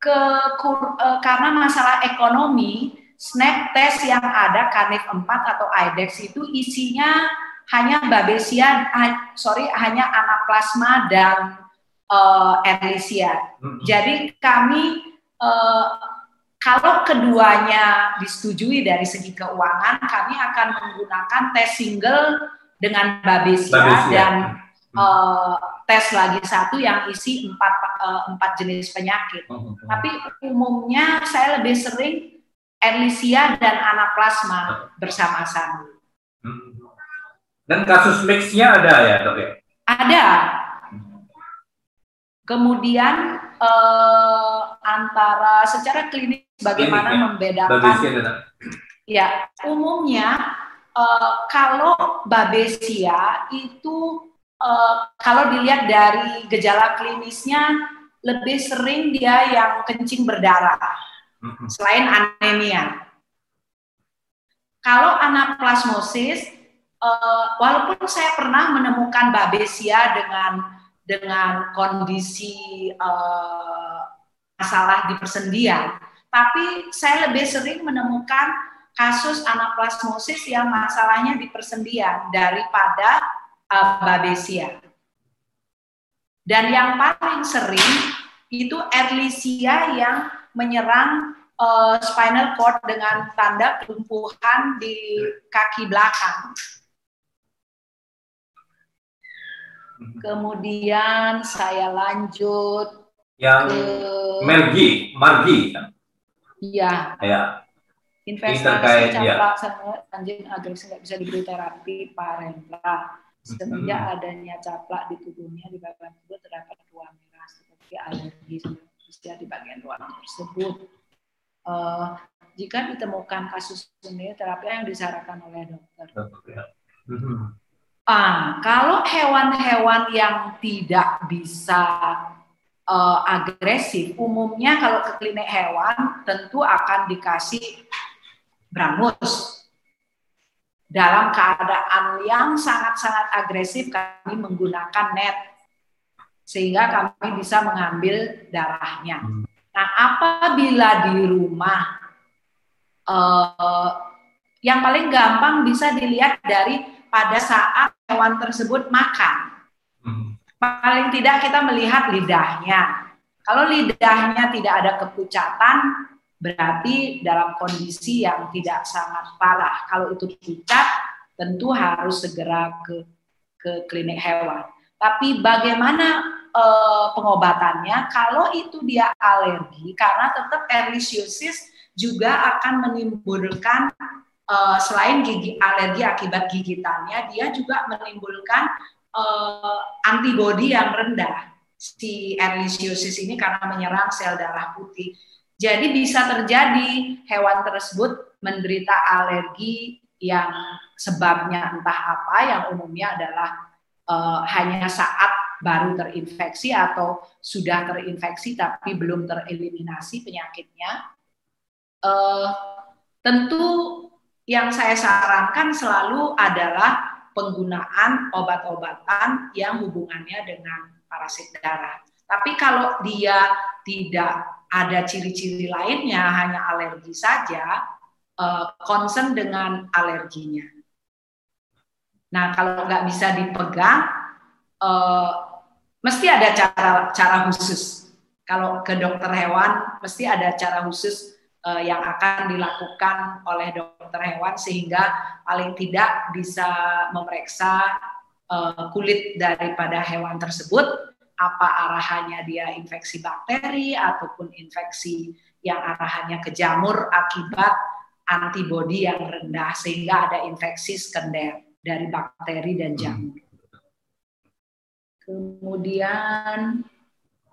ke uh, karena masalah ekonomi Snap test yang ada Canif 4 atau IDEX itu isinya hanya babesia, sorry, hanya anaplasma dan uh, erlisia. Hmm. Jadi kami uh, kalau keduanya disetujui dari segi keuangan, kami akan menggunakan tes single dengan babesia, babesia. dan uh, tes lagi satu yang isi empat uh, empat jenis penyakit. Hmm. Tapi umumnya saya lebih sering Erlisia dan anaplasma bersama-sama. Hmm. Dan kasus mixnya ada ya dok ya? Ada. Kemudian eh, antara secara klinis bagaimana klinik, ya? membedakan? Ya, umumnya eh, kalau babesia itu eh, kalau dilihat dari gejala klinisnya lebih sering dia yang kencing berdarah Mm-hmm. selain anemia. Kalau anaplasmosis, uh, walaupun saya pernah menemukan babesia dengan dengan kondisi uh, masalah di persendian, tapi saya lebih sering menemukan kasus anaplasmosis yang masalahnya di persendian daripada uh, babesia. Dan yang paling sering itu erlisia yang menyerang uh, spinal cord dengan tanda kelumpuhan di kaki belakang. Kemudian saya lanjut yang ke... Mergi, Margi. Iya. Ya. Investasi terkait, ya. anjing agresif nggak bisa diberi terapi parenta. Semenjak Hmm. adanya caplak di tubuhnya di bagian tubuh terdapat ruang merah seperti alergi usia di bagian ruang tersebut. Eh, jika ditemukan kasus ini, terapi yang disarankan oleh dokter. Mhm. Ah, kalau hewan-hewan yang tidak bisa eh, agresif, umumnya kalau ke klinik hewan tentu akan dikasih brangus. Dalam keadaan yang sangat-sangat agresif, kami menggunakan net sehingga kami bisa mengambil darahnya. Nah, apabila di rumah, eh, yang paling gampang bisa dilihat dari pada saat hewan tersebut makan. Mhm. Paling tidak kita melihat lidahnya. Kalau lidahnya tidak ada kepucatan, berarti dalam kondisi yang tidak sangat parah. Kalau itu pucat, tentu harus segera ke ke klinik hewan. Tapi bagaimana eh, pengobatannya? Kalau itu dia alergi, karena tetap ehrlichiosis juga akan menimbulkan eh, selain gigi alergi akibat gigitannya, dia juga menimbulkan eh, antibodi yang rendah. Si ehrlichiosis ini karena menyerang sel darah putih. Jadi bisa terjadi hewan tersebut menderita alergi yang sebabnya entah apa yang umumnya adalah eh, hanya saat baru terinfeksi atau sudah terinfeksi tapi belum tereliminasi penyakitnya. Eh, tentu yang saya sarankan selalu adalah penggunaan obat-obatan yang hubungannya dengan parasit darah. Tapi kalau dia tidak ada ciri-ciri lainnya, hanya alergi saja, eh, concern dengan alerginya. Nah, kalau nggak bisa dipegang, eh, mesti ada cara cara khusus. Kalau ke dokter hewan, mesti ada cara khusus eh, yang akan dilakukan oleh dokter hewan sehingga paling tidak bisa memeriksa eh, kulit daripada hewan tersebut, apa arahannya dia infeksi bakteri ataupun infeksi yang arahannya ke jamur akibat antibodi yang rendah sehingga ada infeksi sekunder dari bakteri dan jamur. Kemudian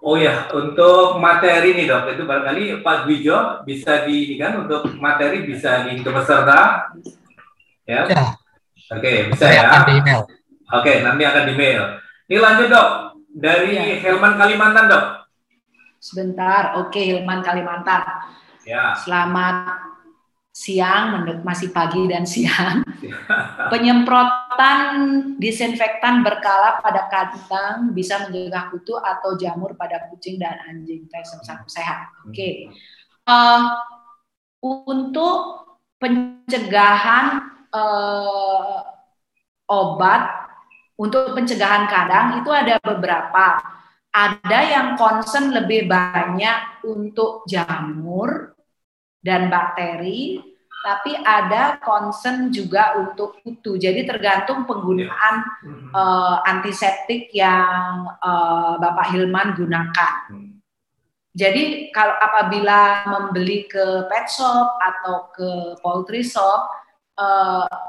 Oh ya, untuk materi nih dok, itu barangkali Pak Gwijo bisa di kan untuk materi bisa di ke peserta, ya? Ya. Oke, bisa Saya ya. akan di email. Oke, nanti akan di mail. Ini lanjut dok, dari Ya. Helman Kalimantan dok. sebentar, oke Hilman Kalimantan. Ya. Selamat siang, masih pagi dan siang. Penyemprotan disinfektan berkala pada kandang bisa mencegah kutu atau jamur pada kucing dan anjing tes sapi sehat. Oke. Eh, untuk pencegahan eh, obat untuk pencegahan kandang itu ada beberapa. Ada yang concern lebih banyak untuk jamur dan bakteri, tapi ada concern juga untuk kutu. Jadi tergantung penggunaan eh, antiseptik yang eh, Bapak Hilman gunakan. Jadi kalau apabila membeli ke pet shop atau ke poultry shop, eh,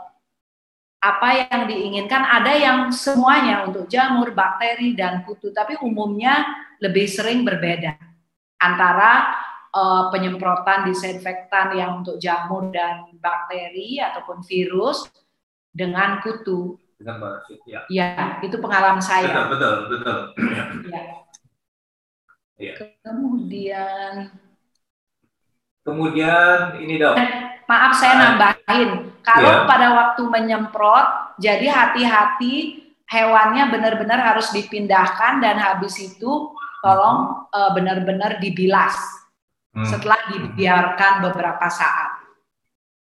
apa yang diinginkan ada yang semuanya untuk jamur, bakteri dan kutu, tapi umumnya lebih sering berbeda antara eh, penyemprotan disinfektan yang untuk jamur dan bakteri ataupun virus dengan kutu. Dengan parasit, ya. Ya, itu pengalaman Betul, saya. betul, betul. Ya. Iya. Kemudian Kemudian ini dok, maaf saya nambahin. Kalau Iya. pada waktu menyemprot, jadi hati-hati hewannya benar-benar harus dipindahkan dan habis itu tolong eh, benar-benar dibilas Hmm. setelah dibiarkan beberapa saat.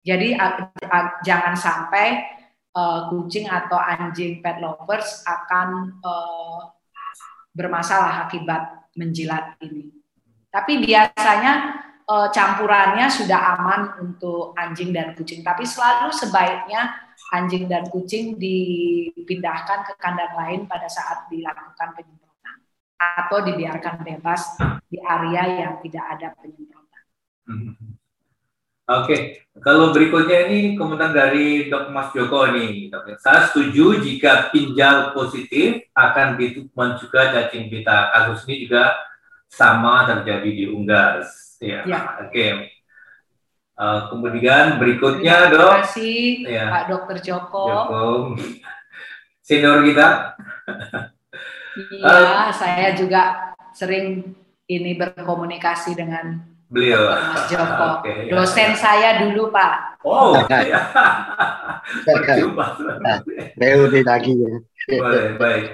Jadi jangan sampai eh, kucing atau anjing pet lovers akan eh, bermasalah akibat menjilat ini. Tapi biasanya eh, campurannya sudah aman untuk anjing dan kucing. Tapi selalu sebaiknya anjing dan kucing dipindahkan ke kandang lain pada saat dilakukan penyemprotan atau dibiarkan bebas di area yang tidak ada penyemprotan. Hmm. Oke, Kalau berikutnya ini komentar dari Dok Mas Joko nih, dok. Saya setuju jika pinjal positif akan ditemukan juga cacing pita. Kasus ini juga sama terjadi di Unggas. Ya, Ya. oke. Uh, kemudian berikutnya Terima dok, kasih Ya. Pak Dokter Joko. Joko, senior kita. Iya, saya juga sering ini berkomunikasi dengan Beliau. Mas Joko. Oke, ya. Dosen saya dulu, Pak. Oh, ya. Berjumpa. Reuni lagi ya. Boleh, baik.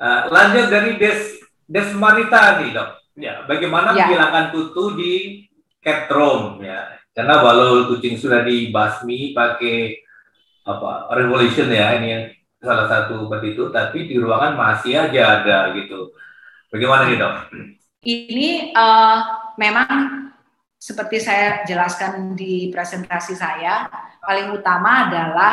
Uh, lanjut dari Des Desmarita nih dok. Ya, bagaimana Ya. menghilangkan kutu di Catrom ya? Karena walau kucing sudah dibasmi pakai apa revolution ya ini yang salah satu itu, tapi di ruangan masih aja ada gitu. Bagaimana nih dok? Ini eh, memang seperti saya jelaskan di presentasi saya, paling utama adalah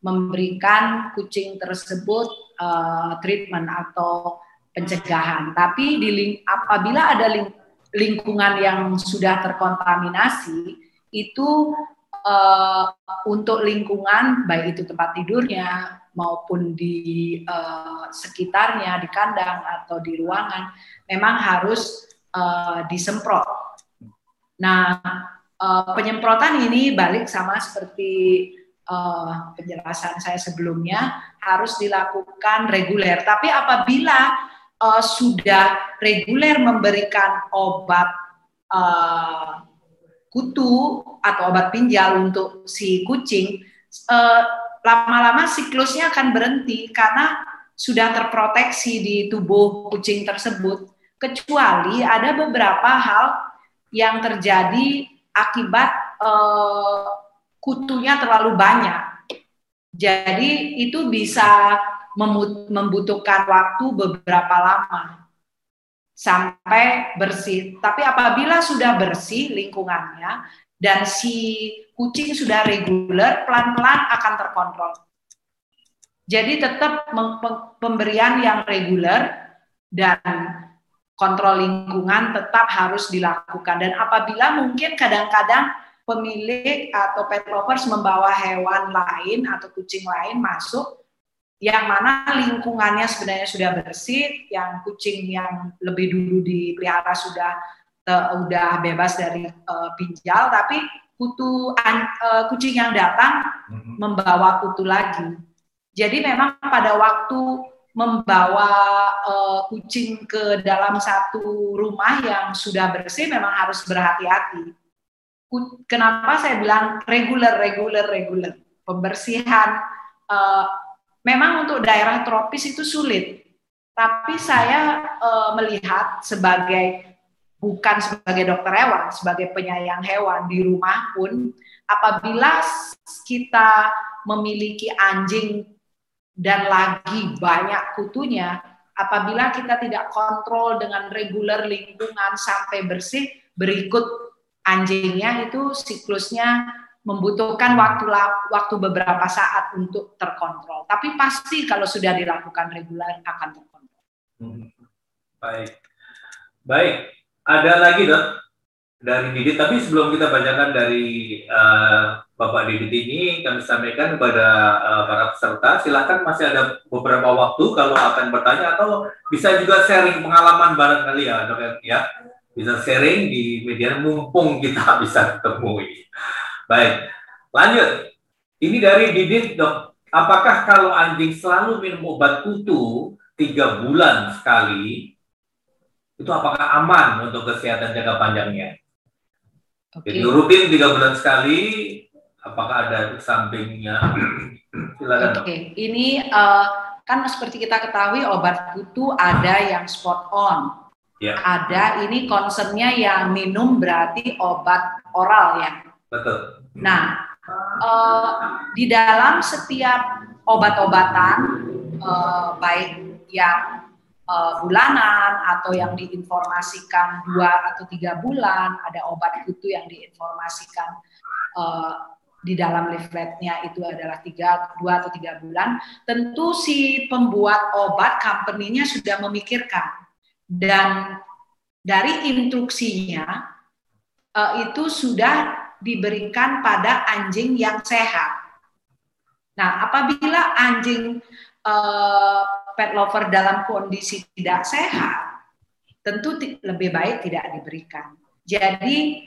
memberikan kucing tersebut eh, treatment atau pencegahan. Tapi di ling- apabila ada ling- lingkungan yang sudah terkontaminasi, itu eh, untuk lingkungan baik itu tempat tidurnya maupun di eh, sekitarnya, di kandang atau di ruangan, memang harus eh, disemprot. Nah, eh, penyemprotan ini balik sama seperti eh, penjelasan saya sebelumnya harus dilakukan reguler. Tapi apabila eh, sudah reguler memberikan obat eh, kutu atau obat pinjal untuk si kucing, eh, lama-lama siklusnya akan berhenti karena sudah terproteksi di tubuh kucing tersebut. Kecuali ada beberapa hal yang terjadi akibat eh, kutunya terlalu banyak. Jadi itu bisa membutuhkan waktu beberapa lama sampai bersih. Tapi apabila sudah bersih lingkungannya dan si kucing sudah reguler, pelan-pelan akan terkontrol. Jadi tetap pemberian yang reguler dan kontrol lingkungan tetap harus dilakukan. Dan apabila mungkin kadang-kadang pemilik atau pet lovers membawa hewan lain atau kucing lain masuk, yang mana lingkungannya sebenarnya sudah bersih, yang kucing yang lebih dulu dipelihara sudah uh, udah bebas dari uh, pinjal, tapi kutu an- uh, kucing yang datang membawa kutu lagi. Jadi memang pada waktu membawa uh, kucing ke dalam satu rumah yang sudah bersih memang harus berhati-hati. Kenapa saya bilang reguler, reguler, reguler pembersihan. uh, memang untuk daerah tropis itu sulit, tapi saya uh, melihat sebagai bukan sebagai dokter hewan, sebagai penyayang hewan di rumah pun, apabila kita memiliki anjing dan lagi banyak kutunya, apabila kita tidak kontrol dengan reguler lingkungan sampai bersih, berikut anjingnya itu siklusnya membutuhkan waktu waktu beberapa saat untuk terkontrol. Tapi pasti kalau sudah dilakukan reguler akan terkontrol. Hmm. Baik, baik. Ada lagi dok dari Didit. Tapi sebelum kita bacakan dari uh, Bapak Didit ini, kami sampaikan kepada uh, para peserta, silahkan masih ada beberapa waktu kalau akan bertanya atau bisa juga sharing pengalaman barangkali ya dok ya. Bisa sharing di media mumpung kita bisa ketemu ini. Baik, lanjut. Ini dari Didit dok. Apakah kalau anjing selalu minum obat kutu tiga bulan sekali, itu apakah aman untuk kesehatan jangka panjangnya? Oke. Jadi rutin tiga bulan sekali, apakah ada sampingnya? Silakan. Oke, ini uh, kan seperti kita ketahui obat kutu ada yang spot on, Ya. ada ini concernnya yang minum berarti obat oral ya. Betul. Nah, uh, di dalam setiap obat-obatan uh, baik yang uh, bulanan atau yang diinformasikan dua atau tiga bulan, ada obat kutu yang diinformasikan uh, di dalam leafletnya itu adalah tiga, dua atau tiga bulan, tentu si pembuat obat company-nya sudah memikirkan dan dari instruksinya uh, itu sudah diberikan pada anjing yang sehat. Nah, apabila anjing uh, pet lover dalam kondisi tidak sehat, tentu lebih baik tidak diberikan. Jadi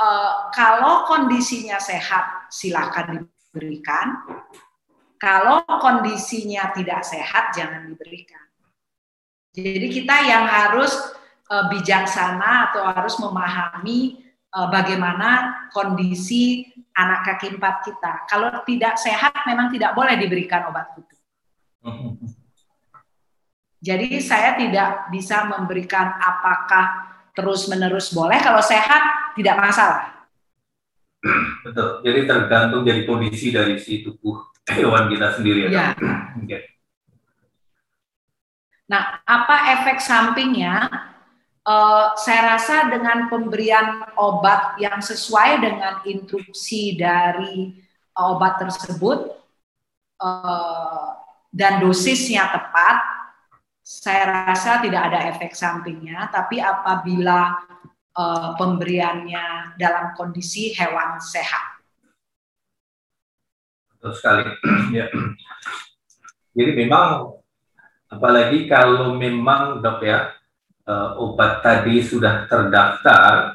uh, kalau kondisinya sehat, silakan diberikan. Kalau kondisinya tidak sehat, jangan diberikan. Jadi kita yang harus uh, bijaksana atau harus memahami uh, bagaimana kondisi anak kaki empat kita. Kalau tidak sehat, memang tidak boleh diberikan obat kutu. Jadi saya tidak bisa memberikan apakah terus-menerus boleh, kalau sehat tidak masalah. Betul. Jadi tergantung dari kondisi dari si tubuh hewan kita sendiri ya. ya. Nah, apa efek sampingnya? Uh, saya rasa dengan pemberian obat yang sesuai dengan instruksi dari obat tersebut uh, dan dosisnya tepat, saya rasa tidak ada efek sampingnya. Tapi apabila uh, pemberiannya dalam kondisi hewan sehat. Betul sekali. ya. Jadi memang apalagi kalau memang dok ya uh, obat tadi sudah terdaftar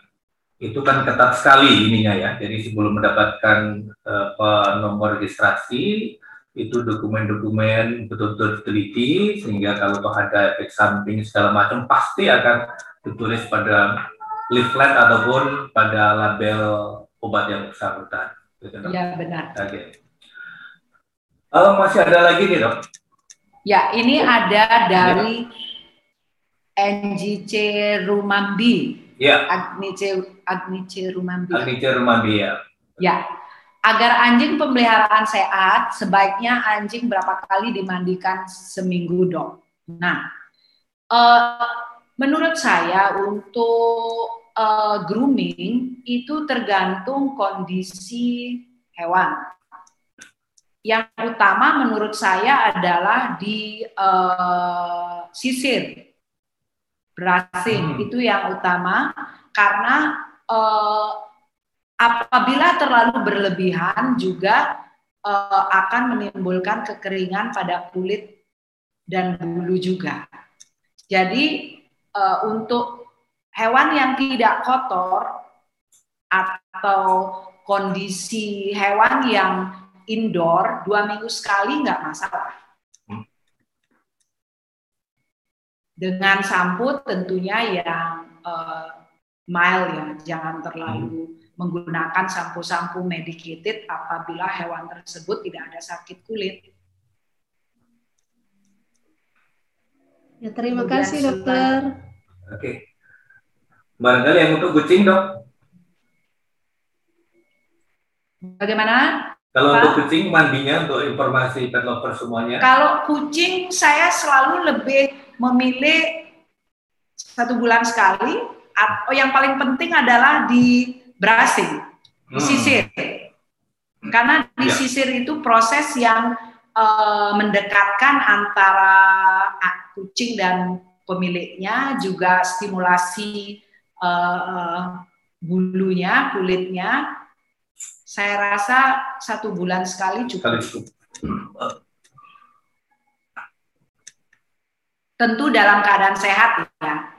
itu kan ketat sekali ininya ya jadi sebelum mendapatkan uh, nomor registrasi itu dokumen-dokumen betul-betul diteliti sehingga kalau toh ada efek samping segala macam pasti akan ditulis pada leaflet ataupun pada label obat yang bersangkutan. Iya benar. Oke. Okay. Uh, masih ada lagi nih dok? Ya, ini ada dari NGC Rumambi. Ya. Agnice Agnice Rumambi. Agnice Rumambi ya. Ya. Agar anjing pemeliharaan sehat, sebaiknya anjing berapa kali dimandikan seminggu, Dok. Nah, uh, menurut saya untuk uh, grooming itu tergantung kondisi hewan yang utama menurut saya adalah di uh, sisir brushing hmm. itu yang utama karena uh, apabila terlalu berlebihan juga uh, akan menimbulkan kekeringan pada kulit dan bulu juga. Jadi uh, untuk hewan yang tidak kotor atau kondisi hewan yang indoor dua minggu sekali nggak masalah. Hmm. Dengan sampo tentunya yang uh, mild ya, jangan terlalu hmm. menggunakan sampo-sampo medicated apabila hewan tersebut tidak ada sakit kulit. Ya, terima Kemudian kasih dokter. Oke. Barangkali yang untuk kucing dok? Bagaimana? Kalau untuk kucing mandinya untuk informasi pet lover semuanya? Kalau kucing saya selalu lebih memilih satu bulan sekali. Atau yang paling penting adalah di brushing, hmm. sisir. Karena di ya. sisir itu proses yang uh, mendekatkan antara kucing dan pemiliknya, juga stimulasi uh, bulunya, kulitnya, saya rasa satu bulan sekali cukup. Tentu dalam keadaan sehat ya.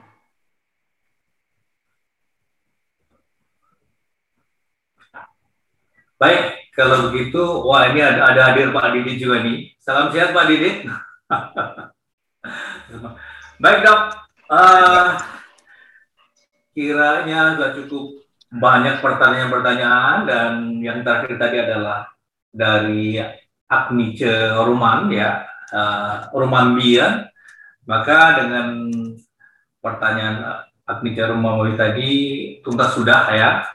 Baik, kalau begitu, wah ini ada, ada hadir Pak Didi juga nih. Salam sehat Pak Didi. Baik dok, uh, kiranya sudah cukup banyak pertanyaan-pertanyaan dan yang terakhir tadi adalah dari Agnice Ruman ya. Uh, Rumambia maka dengan pertanyaan Agnice Rumawi tadi tuntas sudah ya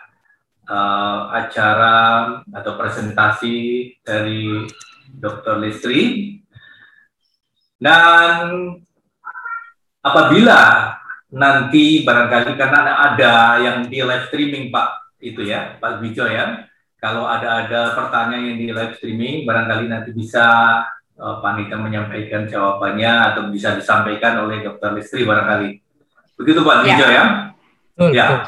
uh, acara atau presentasi dari Dr. Listri dan apabila nanti barangkali karena ada yang di live streaming Pak itu ya Pak Bijo ya kalau ada ada pertanyaan yang di live streaming barangkali nanti bisa uh, panitia menyampaikan jawabannya atau bisa disampaikan oleh Dokter Listri barangkali begitu Pak ya. Bijo ya betul, ya betul.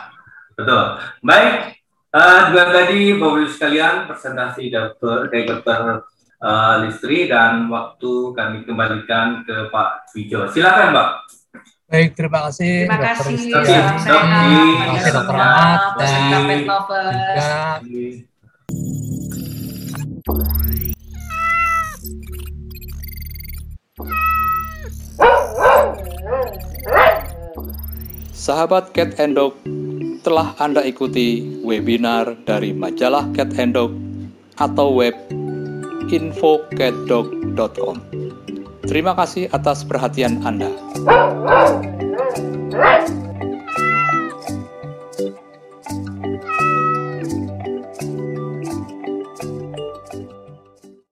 betul baik Uh, juga tadi Bapak Ibu sekalian presentasi dokter dari dokter uh, Listri dan waktu kami kembalikan ke Pak Wijo. Silakan Mbak. Baik, terima kasih Terima kasih, salam sehat, Terima kasih Dokter Ahmad dan juga Sahabat Cat and Dog, telah Anda ikuti webinar dari majalah Cat and Dog atau web infocatdog.com. Terima kasih atas perhatian Anda.